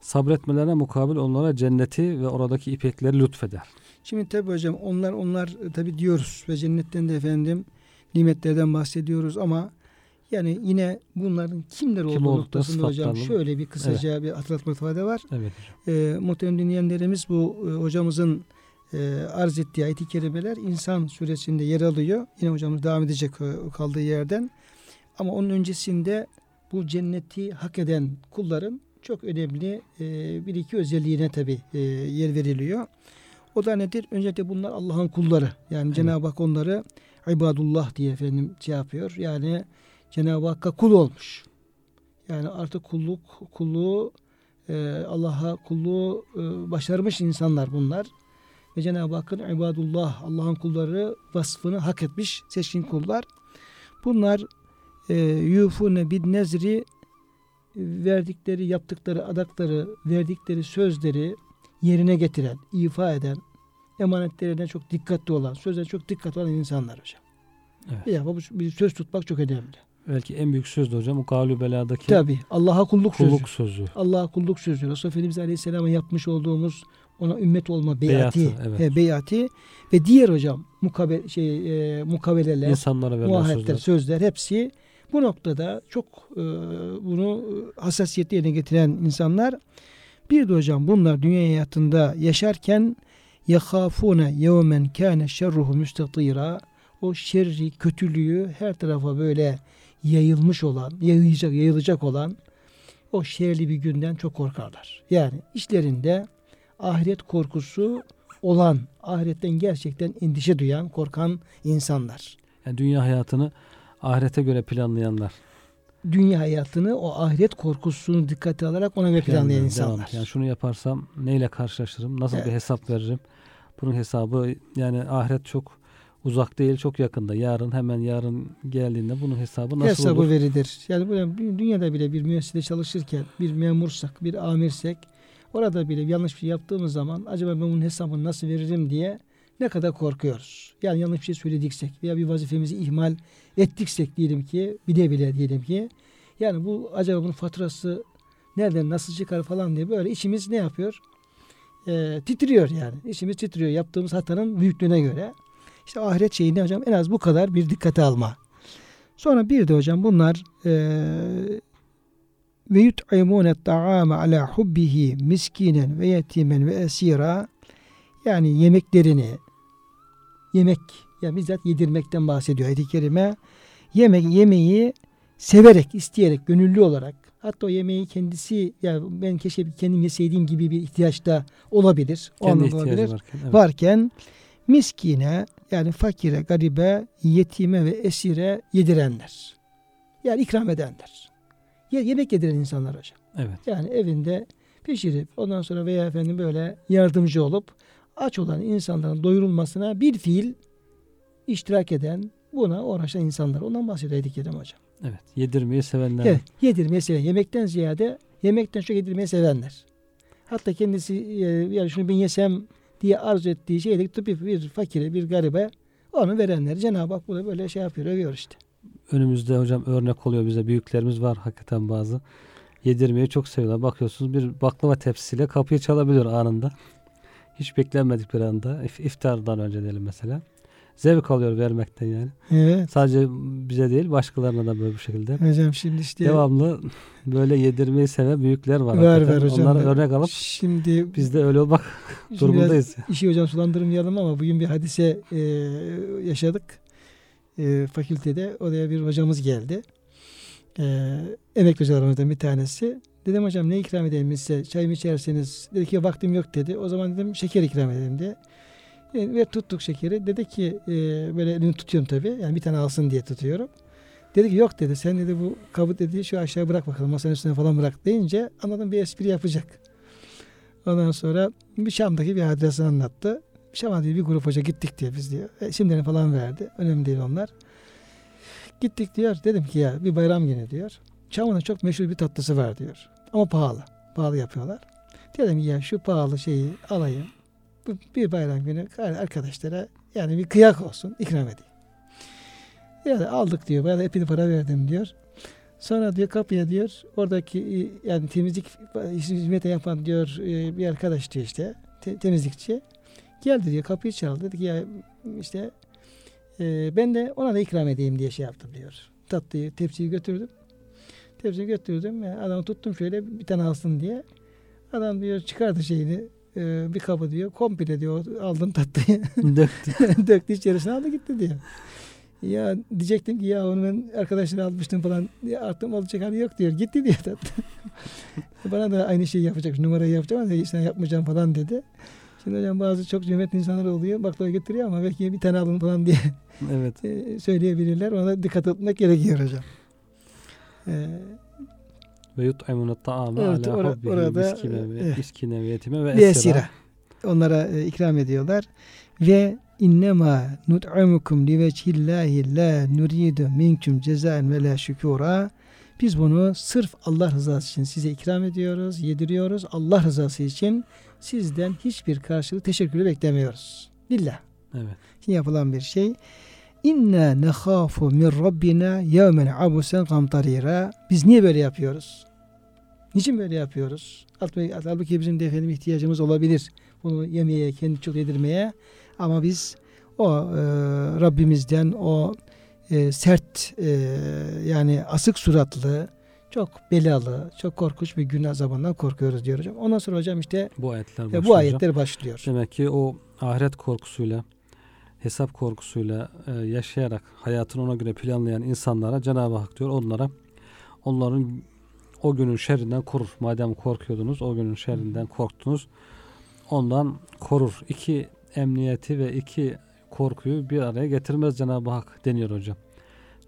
Sabretmelerine mukabil onlara cenneti ve oradaki ipekleri lütfeder. Şimdi tabi hocam onlar onlar tabi diyoruz ve cennetten de efendim nimetlerden bahsediyoruz ama yani yine bunların kimler Kim olduğu oldukları noktasında hocam şöyle bir kısaca bir hatırlatmak fayda var. Evet. E, muhterem dinleyenlerimiz bu e, hocamızın e, arz ettiği ayet-i kerimeler insan suresinde yer alıyor. Yine hocamız devam edecek e, kaldığı yerden. Ama onun öncesinde bu cenneti hak eden kulların çok önemli e, bir iki özelliğine tabi e, yer veriliyor. O da nedir? Öncelikle bunlar Allah'ın kulları. Yani Evet. Cenab-ı Hak onları ibadullah diye efendim şey yapıyor. Yani Cenab-ı Hakk'a kul olmuş. Yani artık kulluk kulluğu e, Allah'a kulluğu e, başarmış insanlar bunlar. Ve Cenab-ı Hakk'ın ibadullah, Allah'ın kulları vasfını hak etmiş seçkin kullar. Bunlar yufune bin nezri verdikleri, yaptıkları adakları, verdikleri sözleri yerine getiren, ifa eden, emanetlerine çok dikkatli olan, sözlerine çok dikkatli olan insanlar hocam. Evet. Defa bu bir söz tutmak çok önemli. Belki en büyük söz de hocam Gavlu Bela'daki Tabi Allah'a kulluk, sözü. kulluk sözü. Allah'a kulluk sözü. Resulullah Efendimiz Aleyhisselam'a yapmış olduğumuz ona ümmet olma beyati, Beyatı, evet. he, beyati ve diğer hocam mukabe, şey, e, mukaveleler, İnsanlara verilen muahitler, sözler. sözler hepsi bu noktada çok e, bunu hassasiyetli yerine getiren insanlar bir de hocam bunlar dünya hayatında yaşarken yakafune yevmen kâne şerruhu müstatîrâ o şerri, kötülüğü her tarafa böyle yayılmış olan, yayılacak, yayılacak olan o şerli bir günden çok korkarlar. Yani işlerinde ahiret korkusu olan, ahiretten gerçekten endişe duyan, korkan insanlar. Yani dünya hayatını ahirete göre planlayanlar. Dünya hayatını o ahiret korkusunu dikkate alarak ona göre planlayan insanlar. devam. Yani şunu yaparsam neyle karşılaşırım? Nasıl bir Evet. hesap veririm? Bunun hesabı yani ahiret çok uzak değil, çok yakında. Yarın hemen yarın geldiğinde bunun hesabı nasıl Hesabı olur? verilir. Yani böyle bir- dünyada bile bir müessesede çalışırken bir memursak, bir amirsek orada bile yanlış bir şey yaptığımız zaman acaba ben bunun hesabını nasıl veririm diye ne kadar korkuyoruz. Yani yanlış bir şey söylediksek veya bir vazifemizi ihmal ettiksek diyelim ki bile bile diyelim ki yani bu acaba bunun faturası nereden nasıl çıkar falan diye böyle içimiz ne yapıyor? Ee, titriyor yani. İçimiz titriyor yaptığımız hatanın büyüklüğüne göre. İşte ahiret şeyini hocam en az bu kadar bir dikkate alma. Sonra bir de hocam bunlar eee ve yut'imune ta'ame ala hubbihi miskinen ve yetimen ve esira yani yemeklerini yemek yani bizzat yedirmekten bahsediyor ayet-i kerime. Yemek yemeği severek, isteyerek, gönüllü olarak hatta o yemeği kendisi ya ben keşke kendim yeseydiğim gibi bir ihtiyaç da olabilir. O Kendi olabilir varken. evet. varken miskine yani fakire, garibe, yetime ve esire yedirenler. Yani ikram edenler. Ye- yemek yediren insanlar hocam. Evet. Yani evinde pişirip ondan sonra veya efendim böyle yardımcı olup aç olan insanların doyurulmasına bir fiil iştirak eden buna uğraşan insanlar. Ondan bahsediyorduk Kerem hocam. Evet. Yedirmeyi sevenler. Evet, yedirmeyi seven. Yemekten ziyade yemekten çok yedirmeyi sevenler. Hatta kendisi e, yani şunu ben yesem diye arzu ettiği şeyi de tutup bir, bir fakire, bir garibe onu verenler. Cenab-ı Hak burada böyle şey yapıyor, övüyor işte. Önümüzde hocam örnek oluyor bize. Büyüklerimiz var hakikaten bazı. Yedirmeyi çok seviyorlar. Bakıyorsunuz bir baklava tepsisiyle kapıyı çalabiliyor anında. Hiç beklenmedik bir anda. İf- iftardan önce diyelim mesela. Zevk alıyor vermekten yani. Evet. Sadece bize değil başkalarına da böyle bir şekilde. Hocam şimdi işte Devamlı böyle yedirmeyi seven büyükler var. Hakikaten. var hocam. Onları örnek alıp şimdi biz de öyle olmak *laughs* durumundayız. işi hocam sulandırmayalım ama bugün bir hadise e, yaşadık. E, fakültede oraya bir hocamız geldi. E, emekli hocalarımızdan bir tanesi. Dedim hocam ne ikram edelim size? Çay mı içerseniz? Dedi ki vaktim yok dedi. O zaman dedim şeker ikram edelim diye. E, ve tuttuk şekeri. Dedi ki e, böyle elini tutuyorum tabii. Yani bir tane alsın diye tutuyorum. Dedi ki yok dedi. Sen dedi bu kabı dedi şu aşağı bırak bakalım. Masanın üstüne falan bırak deyince anladım bir espri yapacak. Ondan sonra bir Şam'daki bir hadisesini anlattı. Şam'a diye bir grup hoca gittik diye biz diyor. E, şimdilerini falan verdi. Önemli değil onlar. Gittik diyor. Dedim ki ya bir bayram günü diyor. Çam'ın çok meşhur bir tatlısı var diyor. Ama pahalı. Pahalı yapıyorlar. Dedim ya şu pahalı şeyi alayım. Bir bayram günü arkadaşlara yani bir kıyak olsun ikram edeyim. Yani aldık diyor. Bayağı epey para verdim diyor. Sonra diyor kapıya diyor oradaki e, yani temizlik hizmet yapan diyor e, bir arkadaş diyor işte te, temizlikçi. Geldi diyor kapıyı çaldı. Dedi ki ya işte e, ben de ona da ikram edeyim diye şey yaptım diyor. Tatlıyı tepsiyi götürdüm. Tepsiyi götürdüm. Yani adamı tuttum şöyle bir tane alsın diye. Adam diyor çıkardı şeyini e, bir kabı diyor komple diyor aldım tatlıyı. *laughs* Döktü. *laughs* Döktü içerisine aldı gitti diyor. Ya diyecektim ki ya onu ben arkadaşlara almıştım falan. Ya artık olacak hali yok diyor. Gitti diyor tatlı. *laughs* Bana da aynı şeyi yapacak. Numarayı yapacağım ama sen yapmayacağım falan dedi. Şimdi hocam bazı çok cömert insanlar oluyor. Baklava getiriyor ama belki bir tane alın falan diye Evet. e, söyleyebilirler. Ona dikkat etmek gerekiyor hocam. Ee, Ve yut'imune ta'ame Evet, ala hubbihi orada, miskine ve, yetime ve esira. Onlara e, ikram ediyorlar. Ve innema nut'imukum li vecihillahi la nuridu minkum cezaen ve la şükura. Biz bunu sırf Allah rızası için size ikram ediyoruz, yediriyoruz. Allah rızası için sizden hiçbir karşılık teşekkürü beklemiyoruz. Lillah. Evet. yapılan bir şey. İnna nekhafu min rabbina yevmen abusen kamtarira. Biz niye böyle yapıyoruz? Niçin böyle yapıyoruz? Halbuki bizim de efendim ihtiyacımız olabilir. Bunu yemeye, kendi çok yedirmeye. Ama biz o e, Rabbimizden o e, sert e, yani asık suratlı, çok belalı, çok korkunç bir gün azabından korkuyoruz diyor hocam. Ondan sonra hocam işte Bu ayetler e, başlıyor. bu ayetler başlıyor. Demek ki o ahiret korkusuyla, hesap korkusuyla e, yaşayarak hayatını ona göre planlayan insanlara Cenab-ı Hak diyor onlara onların o günün şerrinden korur. Madem korkuyordunuz o günün şerrinden korktunuz. Ondan korur. İki emniyeti ve iki korkuyu bir araya getirmez Cenab-ı Hak deniyor hocam.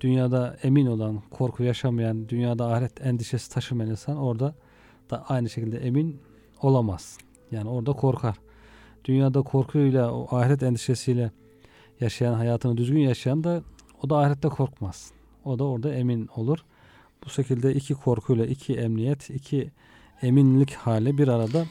Dünyada emin olan, korku yaşamayan, dünyada ahiret endişesi taşımayan insan orada da aynı şekilde emin olamaz. Yani orada korkar. Dünyada korkuyla, o ahiret endişesiyle yaşayan, hayatını düzgün yaşayan da o da ahirette korkmaz. O da orada emin olur. Bu şekilde iki korkuyla, iki emniyet, iki eminlik hali bir arada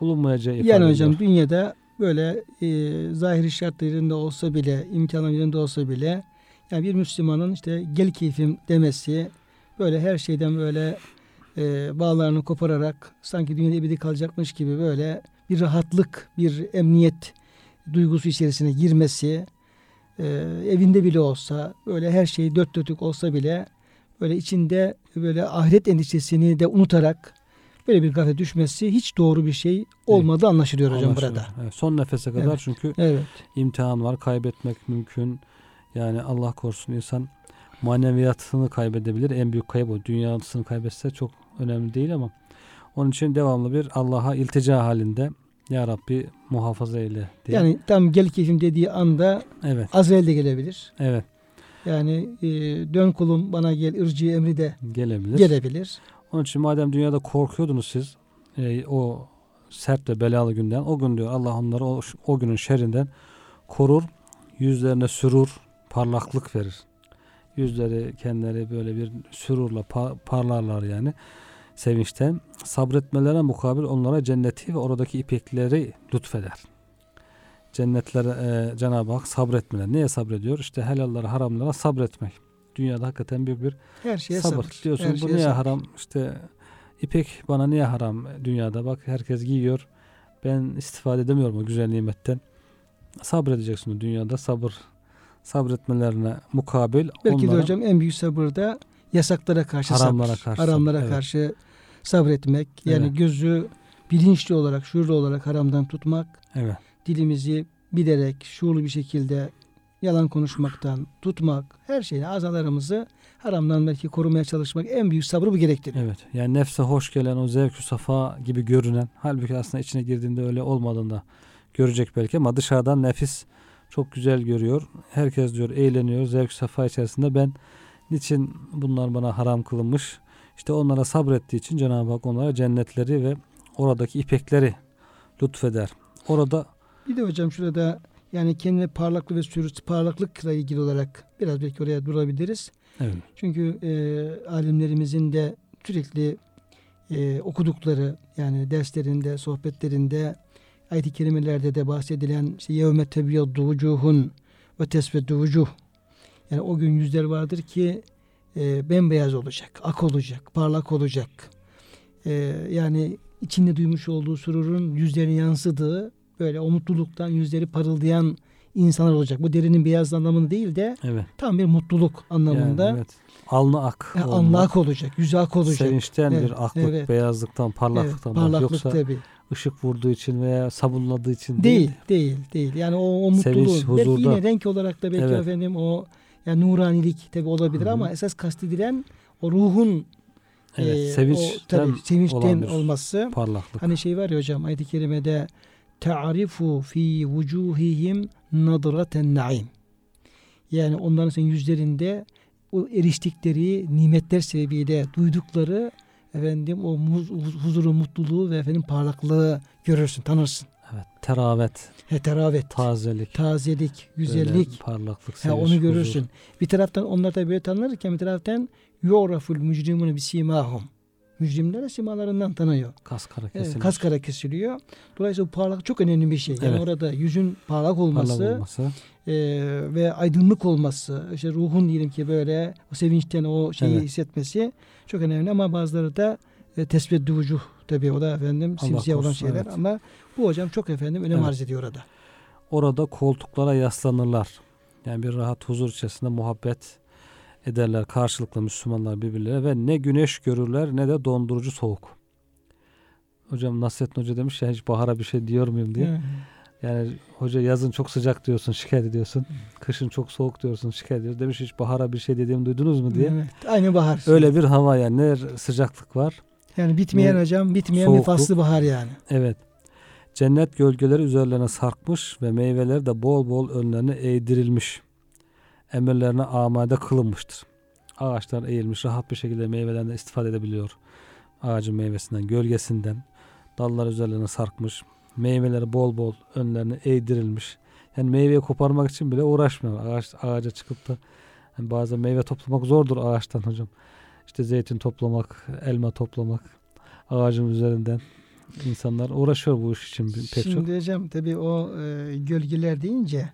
bulunmayacağı ifade Yani hocam ediyor. dünyada böyle e, zahiri şartlarında olsa bile, imkanlarında olsa bile yani bir Müslümanın işte gel keyfim demesi böyle her şeyden böyle e, bağlarını kopararak sanki dünyada ebedi kalacakmış gibi böyle bir rahatlık, bir emniyet duygusu içerisine girmesi e, evinde bile olsa böyle her şey dört dörtlük olsa bile böyle içinde böyle ahiret endişesini de unutarak böyle bir gaflet düşmesi hiç doğru bir şey olmadığı anlaşılıyor hocam Anlaşılıyor. burada. Evet, son nefese kadar Evet. çünkü Evet. imtihan var, kaybetmek mümkün. Yani Allah korusun insan maneviyatını kaybedebilir. En büyük kayıp o. Dünyasını kaybetse çok önemli değil ama onun için devamlı bir Allah'a iltica halinde Ya Rabbi muhafaza eyle diye. Yani tam gel keyfim dediği anda evet, Azrail de gelebilir. evet Yani e, dön kulum bana gel ırcı emri de gelebilir. gelebilir. Onun için madem dünyada korkuyordunuz siz e, o sert ve belalı günden o gün diyor Allah onları o, o günün şerrinden korur. Yüzlerine sürur, parlaklık verir. Yüzleri kendileri böyle bir sürurla pa- parlarlar yani sevinçten. Sabretmelerine mukabil onlara cenneti ve oradaki ipekleri lütfeder. Cennetlere e, Cenab-ı Hak sabretmeler. Neye sabrediyor? İşte helallara, haramlara sabretmek. Dünyada hakikaten büyük bir Her şeye sabır. sabır. Diyorsun Her bu niye sabır. haram? İşte ipek bana niye haram dünyada? Bak herkes giyiyor. Ben istifade edemiyorum o güzel nimetten. Sabredeceksin dünyada sabır sabretmelerine mukabil Belki de onlara hocam en büyük sabır da yasaklara karşı Haramlara sabır. karşı haramlara evet. karşı sabretmek. Yani Evet. gözü bilinçli olarak, şuurlu olarak haramdan tutmak. evet Dilimizi bilerek, şuurlu bir şekilde yalan konuşmaktan tutmak, her şeyi azalarımızı haramdan belki korumaya çalışmak en büyük sabrı bu gerektiriyor. Evet. Yani nefse hoş gelen o zevkü safa gibi görünen halbuki aslında içine girdiğinde öyle olmadığını da görecek belki ama dışarıdan nefis çok güzel görüyor. Herkes diyor eğleniyor zevk safa içerisinde ben niçin bunlar bana haram kılınmış? İşte onlara sabrettiği için Cenab-ı Hak onlara cennetleri ve oradaki ipekleri lütfeder. Orada Bir de hocam şurada yani kendi parlaklık ve sürüs parlaklıkla ilgili olarak biraz belki oraya durabiliriz. evet, Çünkü e, alimlerimizin de sürekli e, okudukları yani derslerinde, sohbetlerinde ayet-i kerimelerde de bahsedilen işte yevme tebyaddu vucuhun ve tesveddu vucuh yani o gün yüzler vardır ki e, bembeyaz olacak, ak olacak, parlak olacak. E, yani içinde duymuş olduğu sururun yüzlerine yansıdığı böyle o mutluluktan yüzleri parıldayan insanlar olacak. Bu derinin beyaz anlamını değil de evet. tam bir mutluluk anlamında. Yani, evet. Alnı ak. Ya olma, alnı ak olacak, yüzü ak olacak. Sevinçten Evet, bir aklık, evet. beyazlıktan, parlaklıktan. Evet, parlaklık Yoksa tabii. ışık vurduğu için veya sabunladığı için Değil, değil. değil, değil. Yani o, o Sevinç, mutluluğu. Belki huzurda. yine renk olarak da belki Evet. efendim o yani nuranilik tabii olabilir Hı hı. ama esas kastedilen o ruhun Evet, e, sevinçten o, tabii, sevinçten olması. parlaklık. Hani şey var ya hocam ayet-i kerimede ta'rifu fi vucuhihim nadraten naim. Yani onların senin yüzlerinde o eriştikleri nimetler sebebiyle duydukları efendim o huzuru, mutluluğu ve efendim parlaklığı görürsün, tanırsın. Evet, teravet, He, teravet, tazelik, tazelik, böyle güzellik. parlaklık, Ha, sevinç, onu görürsün. huzur. Bir taraftan onlar da böyle tanınırken bir taraftan yu'raful mücrimunu bisimahum. Mücrimler simalarından tanıyor. Kas kara kesilir. kas kara kesiliyor. Dolayısıyla bu parlak çok önemli bir şey. Yani Evet. orada yüzün parlak parlak olması olması. e, ve aydınlık olması, işte ruhun diyelim ki böyle o sevinçten o şeyi Evet. hissetmesi çok önemli ama bazıları da e, tesbih vucuh tabii o da efendim Allah simsiyah olan şeyler evet. ama bu hocam çok efendim önem Evet. arz ediyor orada. Orada koltuklara yaslanırlar. Yani bir rahat huzur içerisinde muhabbet ederler karşılıklı Müslümanlar birbirlerine ve ne güneş görürler ne de dondurucu soğuk. Hocam Nasrettin Hoca demiş ya hiç bahara bir şey diyor muyum diye. Yani hoca yazın çok sıcak diyorsun şikayet ediyorsun. Kışın çok soğuk diyorsun şikayet ediyorsun. Demiş hiç bahara bir şey dediğimi duydunuz mu diye. Evet. Aynı bahar. Öyle bir hava yani ne sıcaklık var. Yani bitmeyen Ne- hocam bitmeyen bir soğukluk. faslı bahar yani. Evet. Cennet gölgeleri üzerlerine sarkmış ve meyveleri de bol bol önlerine eğdirilmiş. Emirlerine amade kılınmıştır. Ağaçlar eğilmiş rahat bir şekilde meyvelerden istifade edebiliyor. Ağacın meyvesinden, gölgesinden. Dallar üzerlerine sarkmış. Meyveleri bol bol önlerine eğdirilmiş. Yani meyveyi koparmak için bile uğraşmıyor. Ağaç, ağaca çıkıp da hani bazen meyve toplamak zordur ağaçtan hocam. İşte zeytin toplamak, elma toplamak ağacın üzerinden insanlar uğraşıyor bu iş için pek çok. Şimdi hocam tabii o e, gölgeler deyince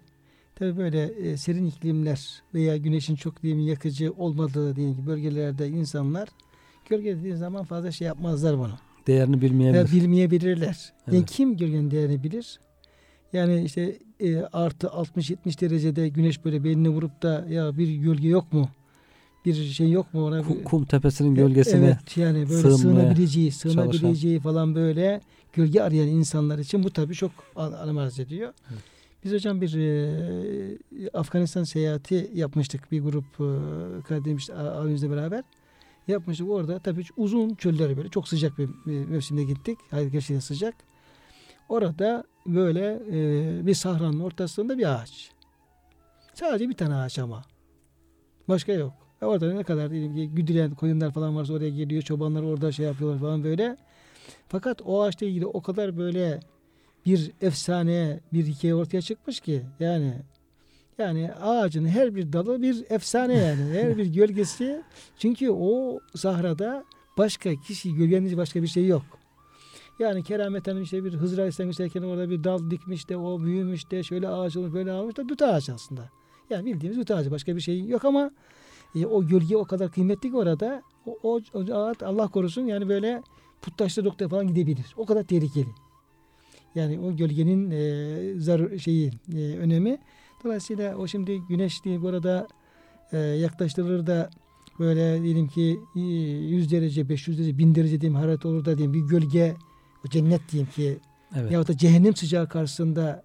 tabii böyle e, serin iklimler veya güneşin çok diyeyim yakıcı olmadığı diyelim bölgelerde insanlar gölge dediği zaman fazla şey yapmazlar bunu. Değerini bilmeyebilir. Ya bilmeyebilirler. Yani Evet. kim gölgenin değerini bilir? Yani işte e, artı 60-70 derecede güneş böyle beynine vurup da ya bir gölge yok mu? Bir şey yok mu ona? Kum, kum tepesinin gölgesine Evet yani böyle sığınabileceği, sığınabileceği falan böyle gölge arayan insanlar için bu tabii çok an- önem arz ediyor. Evet. Biz hocam bir e, Afganistan seyahati yapmıştık bir grup e, Karadeniz abimizle beraber. Yapmıştık orada tabii uzun çölleri böyle çok sıcak bir, bir mevsimde gittik. Hayır gerçekten sıcak. Orada böyle e, bir sahranın ortasında bir ağaç. Sadece bir tane ağaç ama. Başka yok. E orada ne kadar diyelim ki güdülen koyunlar falan varsa oraya geliyor. Çobanlar orada şey yapıyorlar falan böyle. Fakat o ağaçla ilgili o kadar böyle bir efsane, bir hikaye ortaya çıkmış ki yani yani ağacın her bir dalı bir efsane yani. her bir *laughs* gölgesi. Çünkü o sahrada başka kişi gölgelenince başka bir şey yok. Yani kerameten işte bir Hızır Aleyhisselam geçerken orada bir dal dikmiş de o büyümüş de şöyle ağaç olmuş böyle almış da dut ağacı aslında. Yani bildiğimiz dut ağacı başka bir şey yok ama e, o gölge o kadar kıymetli ki orada o, o, o ağaç Allah korusun yani böyle puttaşlı noktaya falan gidebilir. O kadar tehlikeli. Yani o gölgenin e, zar şeyi e, önemi. Dolayısıyla o şimdi güneş diye burada e, yaklaştırılır da böyle diyelim ki e, 100 derece, 500 derece, 1000 derece diyeyim hararet olur da diyeyim bir gölge o cennet diyeyim ki evet. yahut da cehennem sıcağı karşısında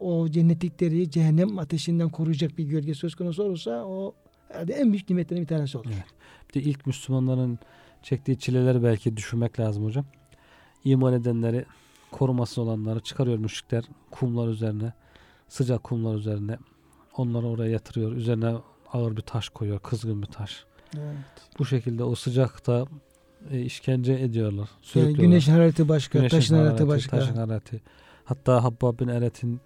o cennetlikleri cehennem ateşinden koruyacak bir gölge söz konusu olursa o herhalde en büyük nimetlerin bir tanesi olur. Evet. Bir de ilk Müslümanların çektiği çileleri belki düşünmek lazım hocam. İman edenleri, koruması olanları çıkarıyor müşrikler kumlar üzerine, sıcak kumlar üzerine. Onları oraya yatırıyor. Üzerine ağır bir taş koyuyor, kızgın bir taş. Evet. Bu şekilde o sıcakta e, işkence ediyorlar. Yani güneş harareti başka, Güneşin taşın harareti başka. Taşın harareti. Hatta Habbab bin Eret'in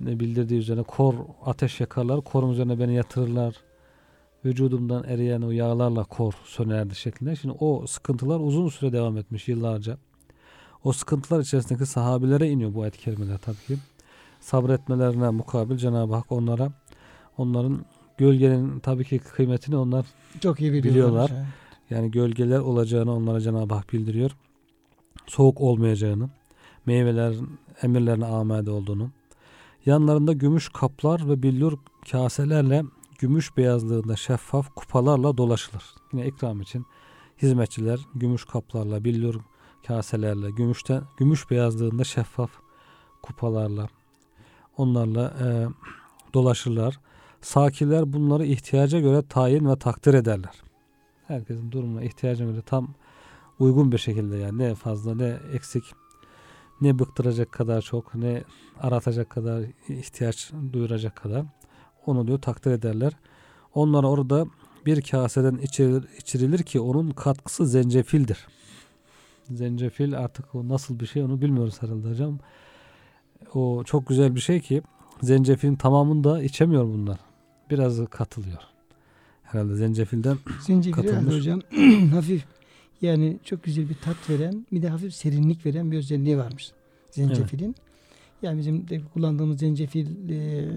bildirdiği üzerine kor ateş yakarlar. Korun üzerine beni yatırırlar. Vücudumdan eriyen o yağlarla kor sönerdi şeklinde. Şimdi o sıkıntılar uzun süre devam etmiş yıllarca. O sıkıntılar içerisindeki sahabilere iniyor bu ayet-i kerimeler tabii ki. Sabretmelerine mukabil Cenab-ı Hak onlara onların gölgenin tabii ki kıymetini onlar Çok iyi biliyorlar. Biliyorlar. yani gölgeler olacağını onlara Cenab-ı Hak bildiriyor. Soğuk olmayacağını, meyvelerin emirlerine amade olduğunu. Yanlarında gümüş kaplar ve billur kaselerle gümüş beyazlığında şeffaf kupalarla dolaşılır. Yine ikram için hizmetçiler gümüş kaplarla, billur kaselerle, gümüşten gümüş beyazlığında şeffaf kupalarla onlarla e, dolaşırlar. Sakiler bunları ihtiyaca göre tayin ve takdir ederler. Herkesin durumuna ihtiyacına göre tam uygun bir şekilde yani ne fazla ne eksik ne bıktıracak kadar çok ne aratacak kadar ihtiyaç duyuracak kadar onu diyor takdir ederler. Onlar orada bir kaseden içirilir, içirilir ki onun katkısı zencefildir. Zencefil artık o nasıl bir şey onu bilmiyoruz herhalde hocam. O çok güzel bir şey ki zencefilin tamamını da içemiyor bunlar. Biraz katılıyor. Herhalde zencefilden *clears throat* Zencefil Katılmış. hocam *clears throat* hafif yani çok güzel bir tat veren bir de hafif serinlik veren bir özelliği varmış zencefilin. Yani bizim de kullandığımız zencefil e,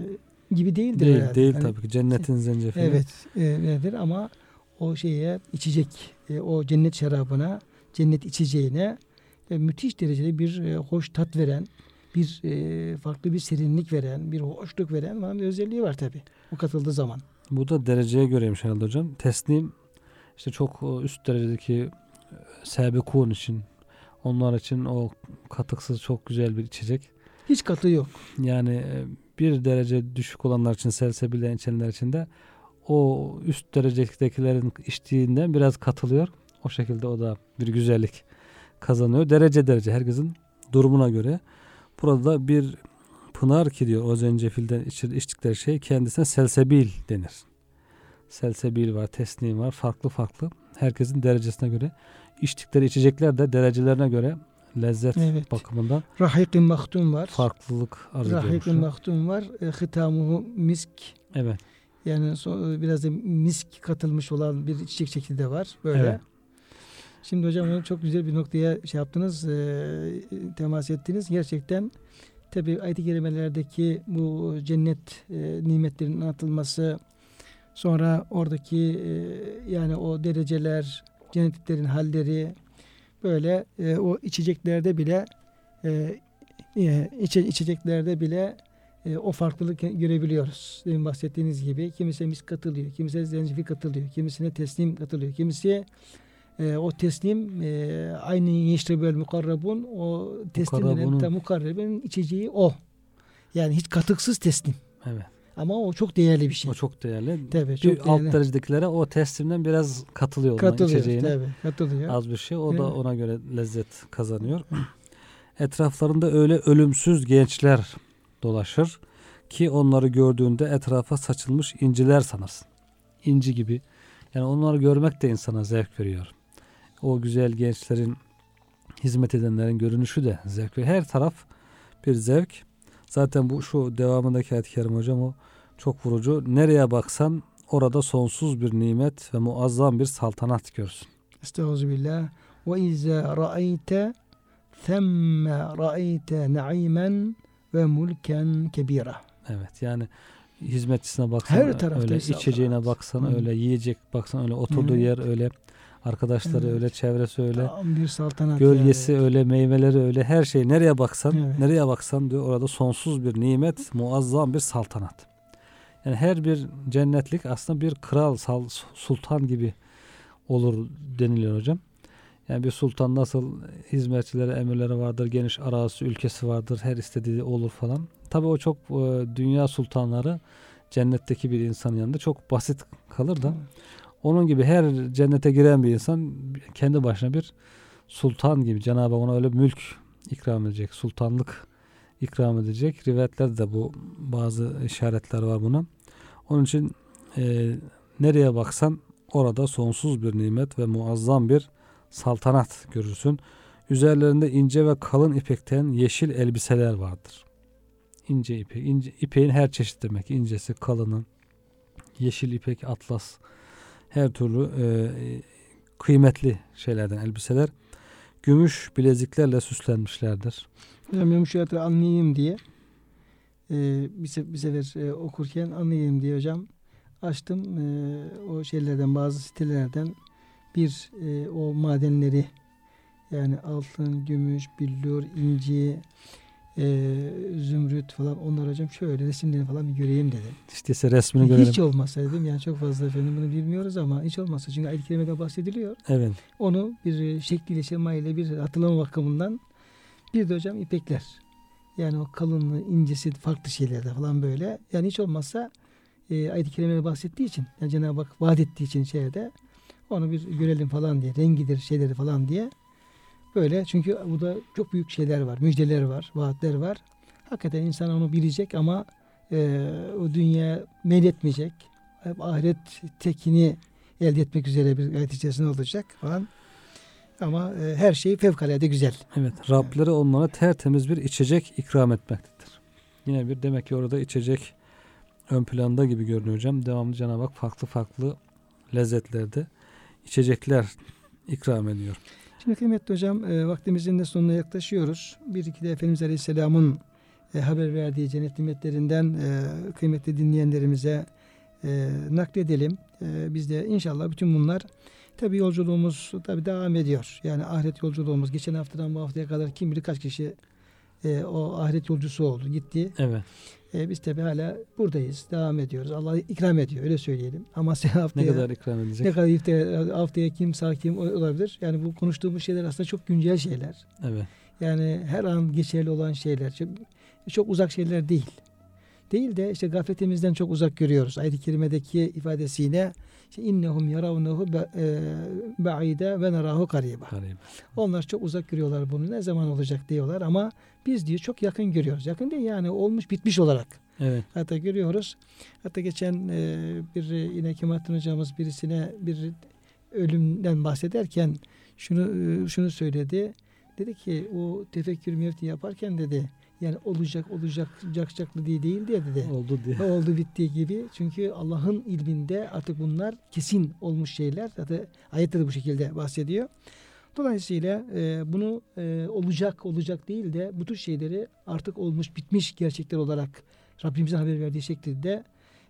gibi değildir değil, herhalde. değil Hani- tabii ki cennetin zencefili. Evet, e, nedir ama o şeye içecek, e, o cennet şarabına, cennet içeceğine e, müthiş derecede bir e, hoş tat veren, bir e, farklı bir serinlik veren, bir hoşluk veren falan bir özelliği var tabi. O katıldığı zaman. Bu da dereceye göreymiş herhalde hocam. Teslim işte çok üst derecedeki sebekun için onlar için o katıksız çok güzel bir içecek. Hiç katı yok. Yani bir derece düşük olanlar için selsebil içenler için de o üst derecedekilerin içtiğinden biraz katılıyor. O şekilde o da bir güzellik kazanıyor. Derece derece herkesin durumuna göre. Burada bir pınar ki diyor o zencefilden içir, içtikleri şey kendisine selsebil denir. Selsebil var, tesnim var. Farklı farklı. Herkesin derecesine göre. içtikleri içecekler de derecelerine göre lezzet Evet. bakımından Rahik-i mahtum var. farklılık arz Rahik-i mahtum var. E, hitamuhu misk. Evet. Yani so- biraz da misk katılmış olan bir içecek şekli de var. Böyle. Evet. Şimdi hocam onu çok güzel bir noktaya şey yaptınız, e, temas ettiniz. Gerçekten tabi ayet-i kerimelerdeki bu cennet e, nimetlerinin anlatılması, sonra oradaki e, yani o dereceler, cennetliklerin halleri, böyle e, o içeceklerde bile e, e, içe, içeceklerde bile e, o farklılık görebiliyoruz. Demin bahsettiğiniz gibi kimisi misk katılıyor, kimisi zencefil katılıyor, kimisine teslim katılıyor, kimisi e, o teslim e, aynı yeşrebel mukarrabun o teslim denen Mukarrabunun. ta mukarrebin içeceği o. Yani hiç katıksız teslim. Evet. Ama o çok değerli bir şey. O çok değerli. Tabii bir çok alt değerli. derecedekilere o teslimden biraz katılıyor Katılıyor. Tabii, katılıyor. Az bir şey. O da ona göre lezzet kazanıyor. Etraflarında öyle ölümsüz gençler dolaşır ki onları gördüğünde etrafa saçılmış inciler sanırsın. İnci gibi. Yani onları görmek de insana zevk veriyor. O güzel gençlerin hizmet edenlerin görünüşü de zevk veriyor. Her taraf bir zevk. Zaten bu şu devamındaki ayet-i kerim hocam o çok vurucu. Nereye baksan orada sonsuz bir nimet ve muazzam bir saltanat görsün. Estağfirullah. Ve izâ ra'ayte themme ra'ayte na'imen ve mulken kebira. Evet yani hizmetçisine baksan Her tarafta öyle, içeceğine baksan Hı. öyle, yiyecek baksan öyle, oturduğu Evet. yer öyle, arkadaşları Evet. öyle, çevresi öyle, Tam bir saltanat. gölgesi yani. öyle, meyveleri öyle, her şey nereye baksan, Evet. nereye baksan diyor orada sonsuz bir nimet, muazzam bir saltanat. Yani her bir cennetlik aslında bir kral, sal- sultan gibi olur deniliyor hocam. Yani bir sultan nasıl hizmetçileri, emirleri vardır, geniş arazisi, ülkesi vardır, her istediği olur falan. Tabii o çok e, dünya sultanları cennetteki bir insanın yanında çok basit kalır da onun gibi her cennete giren bir insan kendi başına bir sultan gibi Cenab-ı Hak ona öyle mülk ikram edecek, sultanlık ikram edecek. Rivayetlerde de bu bazı işaretler var buna. Onun için e, nereye baksan orada sonsuz bir nimet ve muazzam bir saltanat görürsün. Üzerlerinde ince ve kalın ipekten yeşil elbiseler vardır. İnce ipek, ince, ipeğin her çeşit demek. İncesi, kalını, yeşil ipek, atlas, her türlü e, kıymetli şeylerden elbiseler. Gümüş bileziklerle süslenmişlerdir. Hocam yumuşatı anlayayım diye e, bir, se bir sefer e, okurken anlayayım diye hocam açtım e, o şeylerden bazı sitelerden bir e, o madenleri yani altın, gümüş, billur, inci, e, zümrüt falan onlar hocam şöyle resimlerini falan bir göreyim dedi. İşte resmini görelim. Hiç olmazsa dedim yani çok fazla efendim bunu bilmiyoruz ama hiç olmazsa çünkü ayet-i kerimede bahsediliyor. Evet. Onu bir şekliyle şemayla bir hatırlama bakımından bir de hocam ipekler. Yani o kalınlığı, incesi farklı şeylerde falan böyle. Yani hiç olmazsa e, ayet-i kerimede bahsettiği için yani Cenab-ı Hak vaat ettiği için şeyde onu bir görelim falan diye rengidir şeyleri falan diye böyle çünkü bu da çok büyük şeyler var müjdeler var vaatler var hakikaten insan onu bilecek ama e, o dünya meyletmeyecek hep ahiret tekini elde etmek üzere bir gayet içerisinde olacak falan ama e, her şey fevkalade güzel. Evet Rableri onlara tertemiz bir içecek ikram etmektedir. Yine bir demek ki orada içecek ön planda gibi görünüyor hocam. Devamlı Cenab-ı Hak farklı farklı lezzetlerde içecekler ikram ediyor. Şimdi kıymetli hocam e, vaktimizin de sonuna yaklaşıyoruz. Bir iki de Efendimiz Aleyhisselam'ın e, haber verdiği cennet nimetlerinden e, kıymetli dinleyenlerimize e, nakledelim. E, biz de inşallah bütün bunlar tabi yolculuğumuz tabi devam ediyor. Yani ahiret yolculuğumuz geçen haftadan bu haftaya kadar kim bilir kaç kişi e, o ahiret yolcusu oldu gitti. Evet. E, biz tabi hala buradayız. Devam ediyoruz. Allah ikram ediyor öyle söyleyelim. Ama sen haftaya Ne kadar ikram edecek? ne kadar haftaya, haftaya kim sağ kim olabilir. Yani bu konuştuğumuz şeyler aslında çok güncel şeyler. Evet. Yani her an geçerli olan şeyler. Çok, çok uzak şeyler değil. Değil de işte gafletimizden çok uzak görüyoruz. Ayet-i kerimedeki ifadesiyle işte innehum yaravnehu ba'ide ve nerahu. Garip. Onlar çok uzak görüyorlar bunu. Ne zaman olacak diyorlar ama biz diyor çok yakın görüyoruz. Yakın değil yani olmuş bitmiş olarak. Evet. Hatta görüyoruz. Hatta geçen e, bir yine Kemalettin hocamız birisine bir ölümden bahsederken şunu e, şunu söyledi. Dedi ki o tefekkür mevti yaparken dedi yani olacak olacak olacaklı diye değil diye dedi. Oldu diye. Oldu bittiği gibi. Çünkü Allah'ın ilminde artık bunlar kesin olmuş şeyler. Zaten ayette de bu şekilde bahsediyor. Dolayısıyla e, bunu e, olacak olacak değil de bu tür şeyleri artık olmuş bitmiş gerçekler olarak Rabbimizin haber verdiği şekilde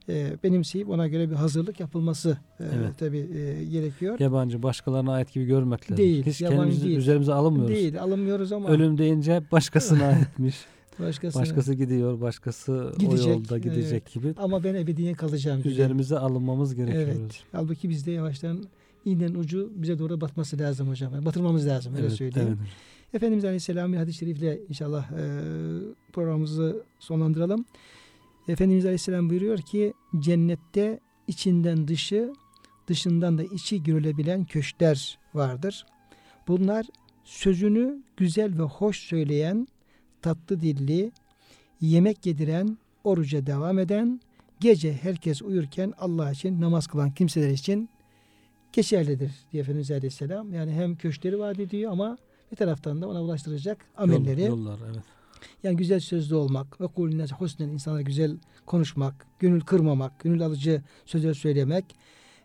e, benimseyip ona göre bir hazırlık yapılması e, Evet. tabii e, gerekiyor. Yabancı başkalarına ait gibi görmek lazım. Değil, Hiç yabancı kendimizi değil. üzerimize alınmıyoruz. Değil alınmıyoruz ama Ölüm deyince hep başkasına *laughs* aitmiş. Başkası, Başkası gidiyor, başkası Gidecek, o yolda gidecek gibi. ama ben ebediyen kalacağım gibi. Üzerimize alınmamız gerekiyor. Evet. Halbuki bizde yavaştan iğnenin ucu bize doğru batması lazım hocam. Yani batırmamız lazım öyle Evet, söyleyeyim. evet. Efendimiz Aleyhisselam bir hadis-i şerifle inşallah e, programımızı sonlandıralım. Efendimiz Aleyhisselam buyuruyor ki cennette içinden dışı dışından da içi görülebilen köşkler vardır. Bunlar sözünü güzel ve hoş söyleyen, tatlı dilli, yemek yediren, oruca devam eden, gece herkes uyurken Allah için namaz kılan kimseler için geçerlidir diye Efendimiz Aleyhisselam. Yani hem köşkleri vaat ediyor ama bir taraftan da ona ulaştıracak amelleri. Yol- yollar evet. Yani güzel sözlü olmak ve kulüne husnen insanlara güzel konuşmak, gönül kırmamak, gönül alıcı sözler söylemek,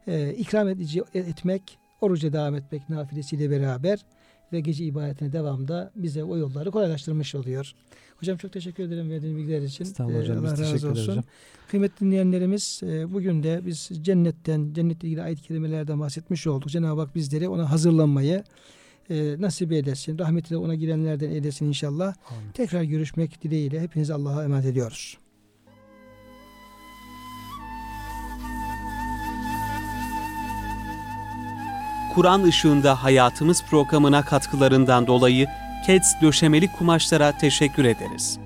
e, ikram edici etmek, oruca devam etmek nafilesiyle beraber ve gece ibadetine devamda bize o yolları kolaylaştırmış oluyor. Hocam çok teşekkür ederim verdiğiniz bilgiler için. Estağfurullah hocam. Biz Allah razı teşekkür olsun. hocam. Kıymetli dinleyenlerimiz e, bugün de biz cennetten, cennetle ilgili ayet-i kerimelerden bahsetmiş olduk. Cenab-ı Hak bizleri ona hazırlanmayı e, nasip eylesin. Rahmetiyle ona girenlerden eylesin inşallah. Amin. Tekrar görüşmek dileğiyle hepinizi Allah'a emanet ediyoruz. Kur'an ışığında hayatımız programına katkılarından dolayı KEDS döşemeli kumaşlara teşekkür ederiz.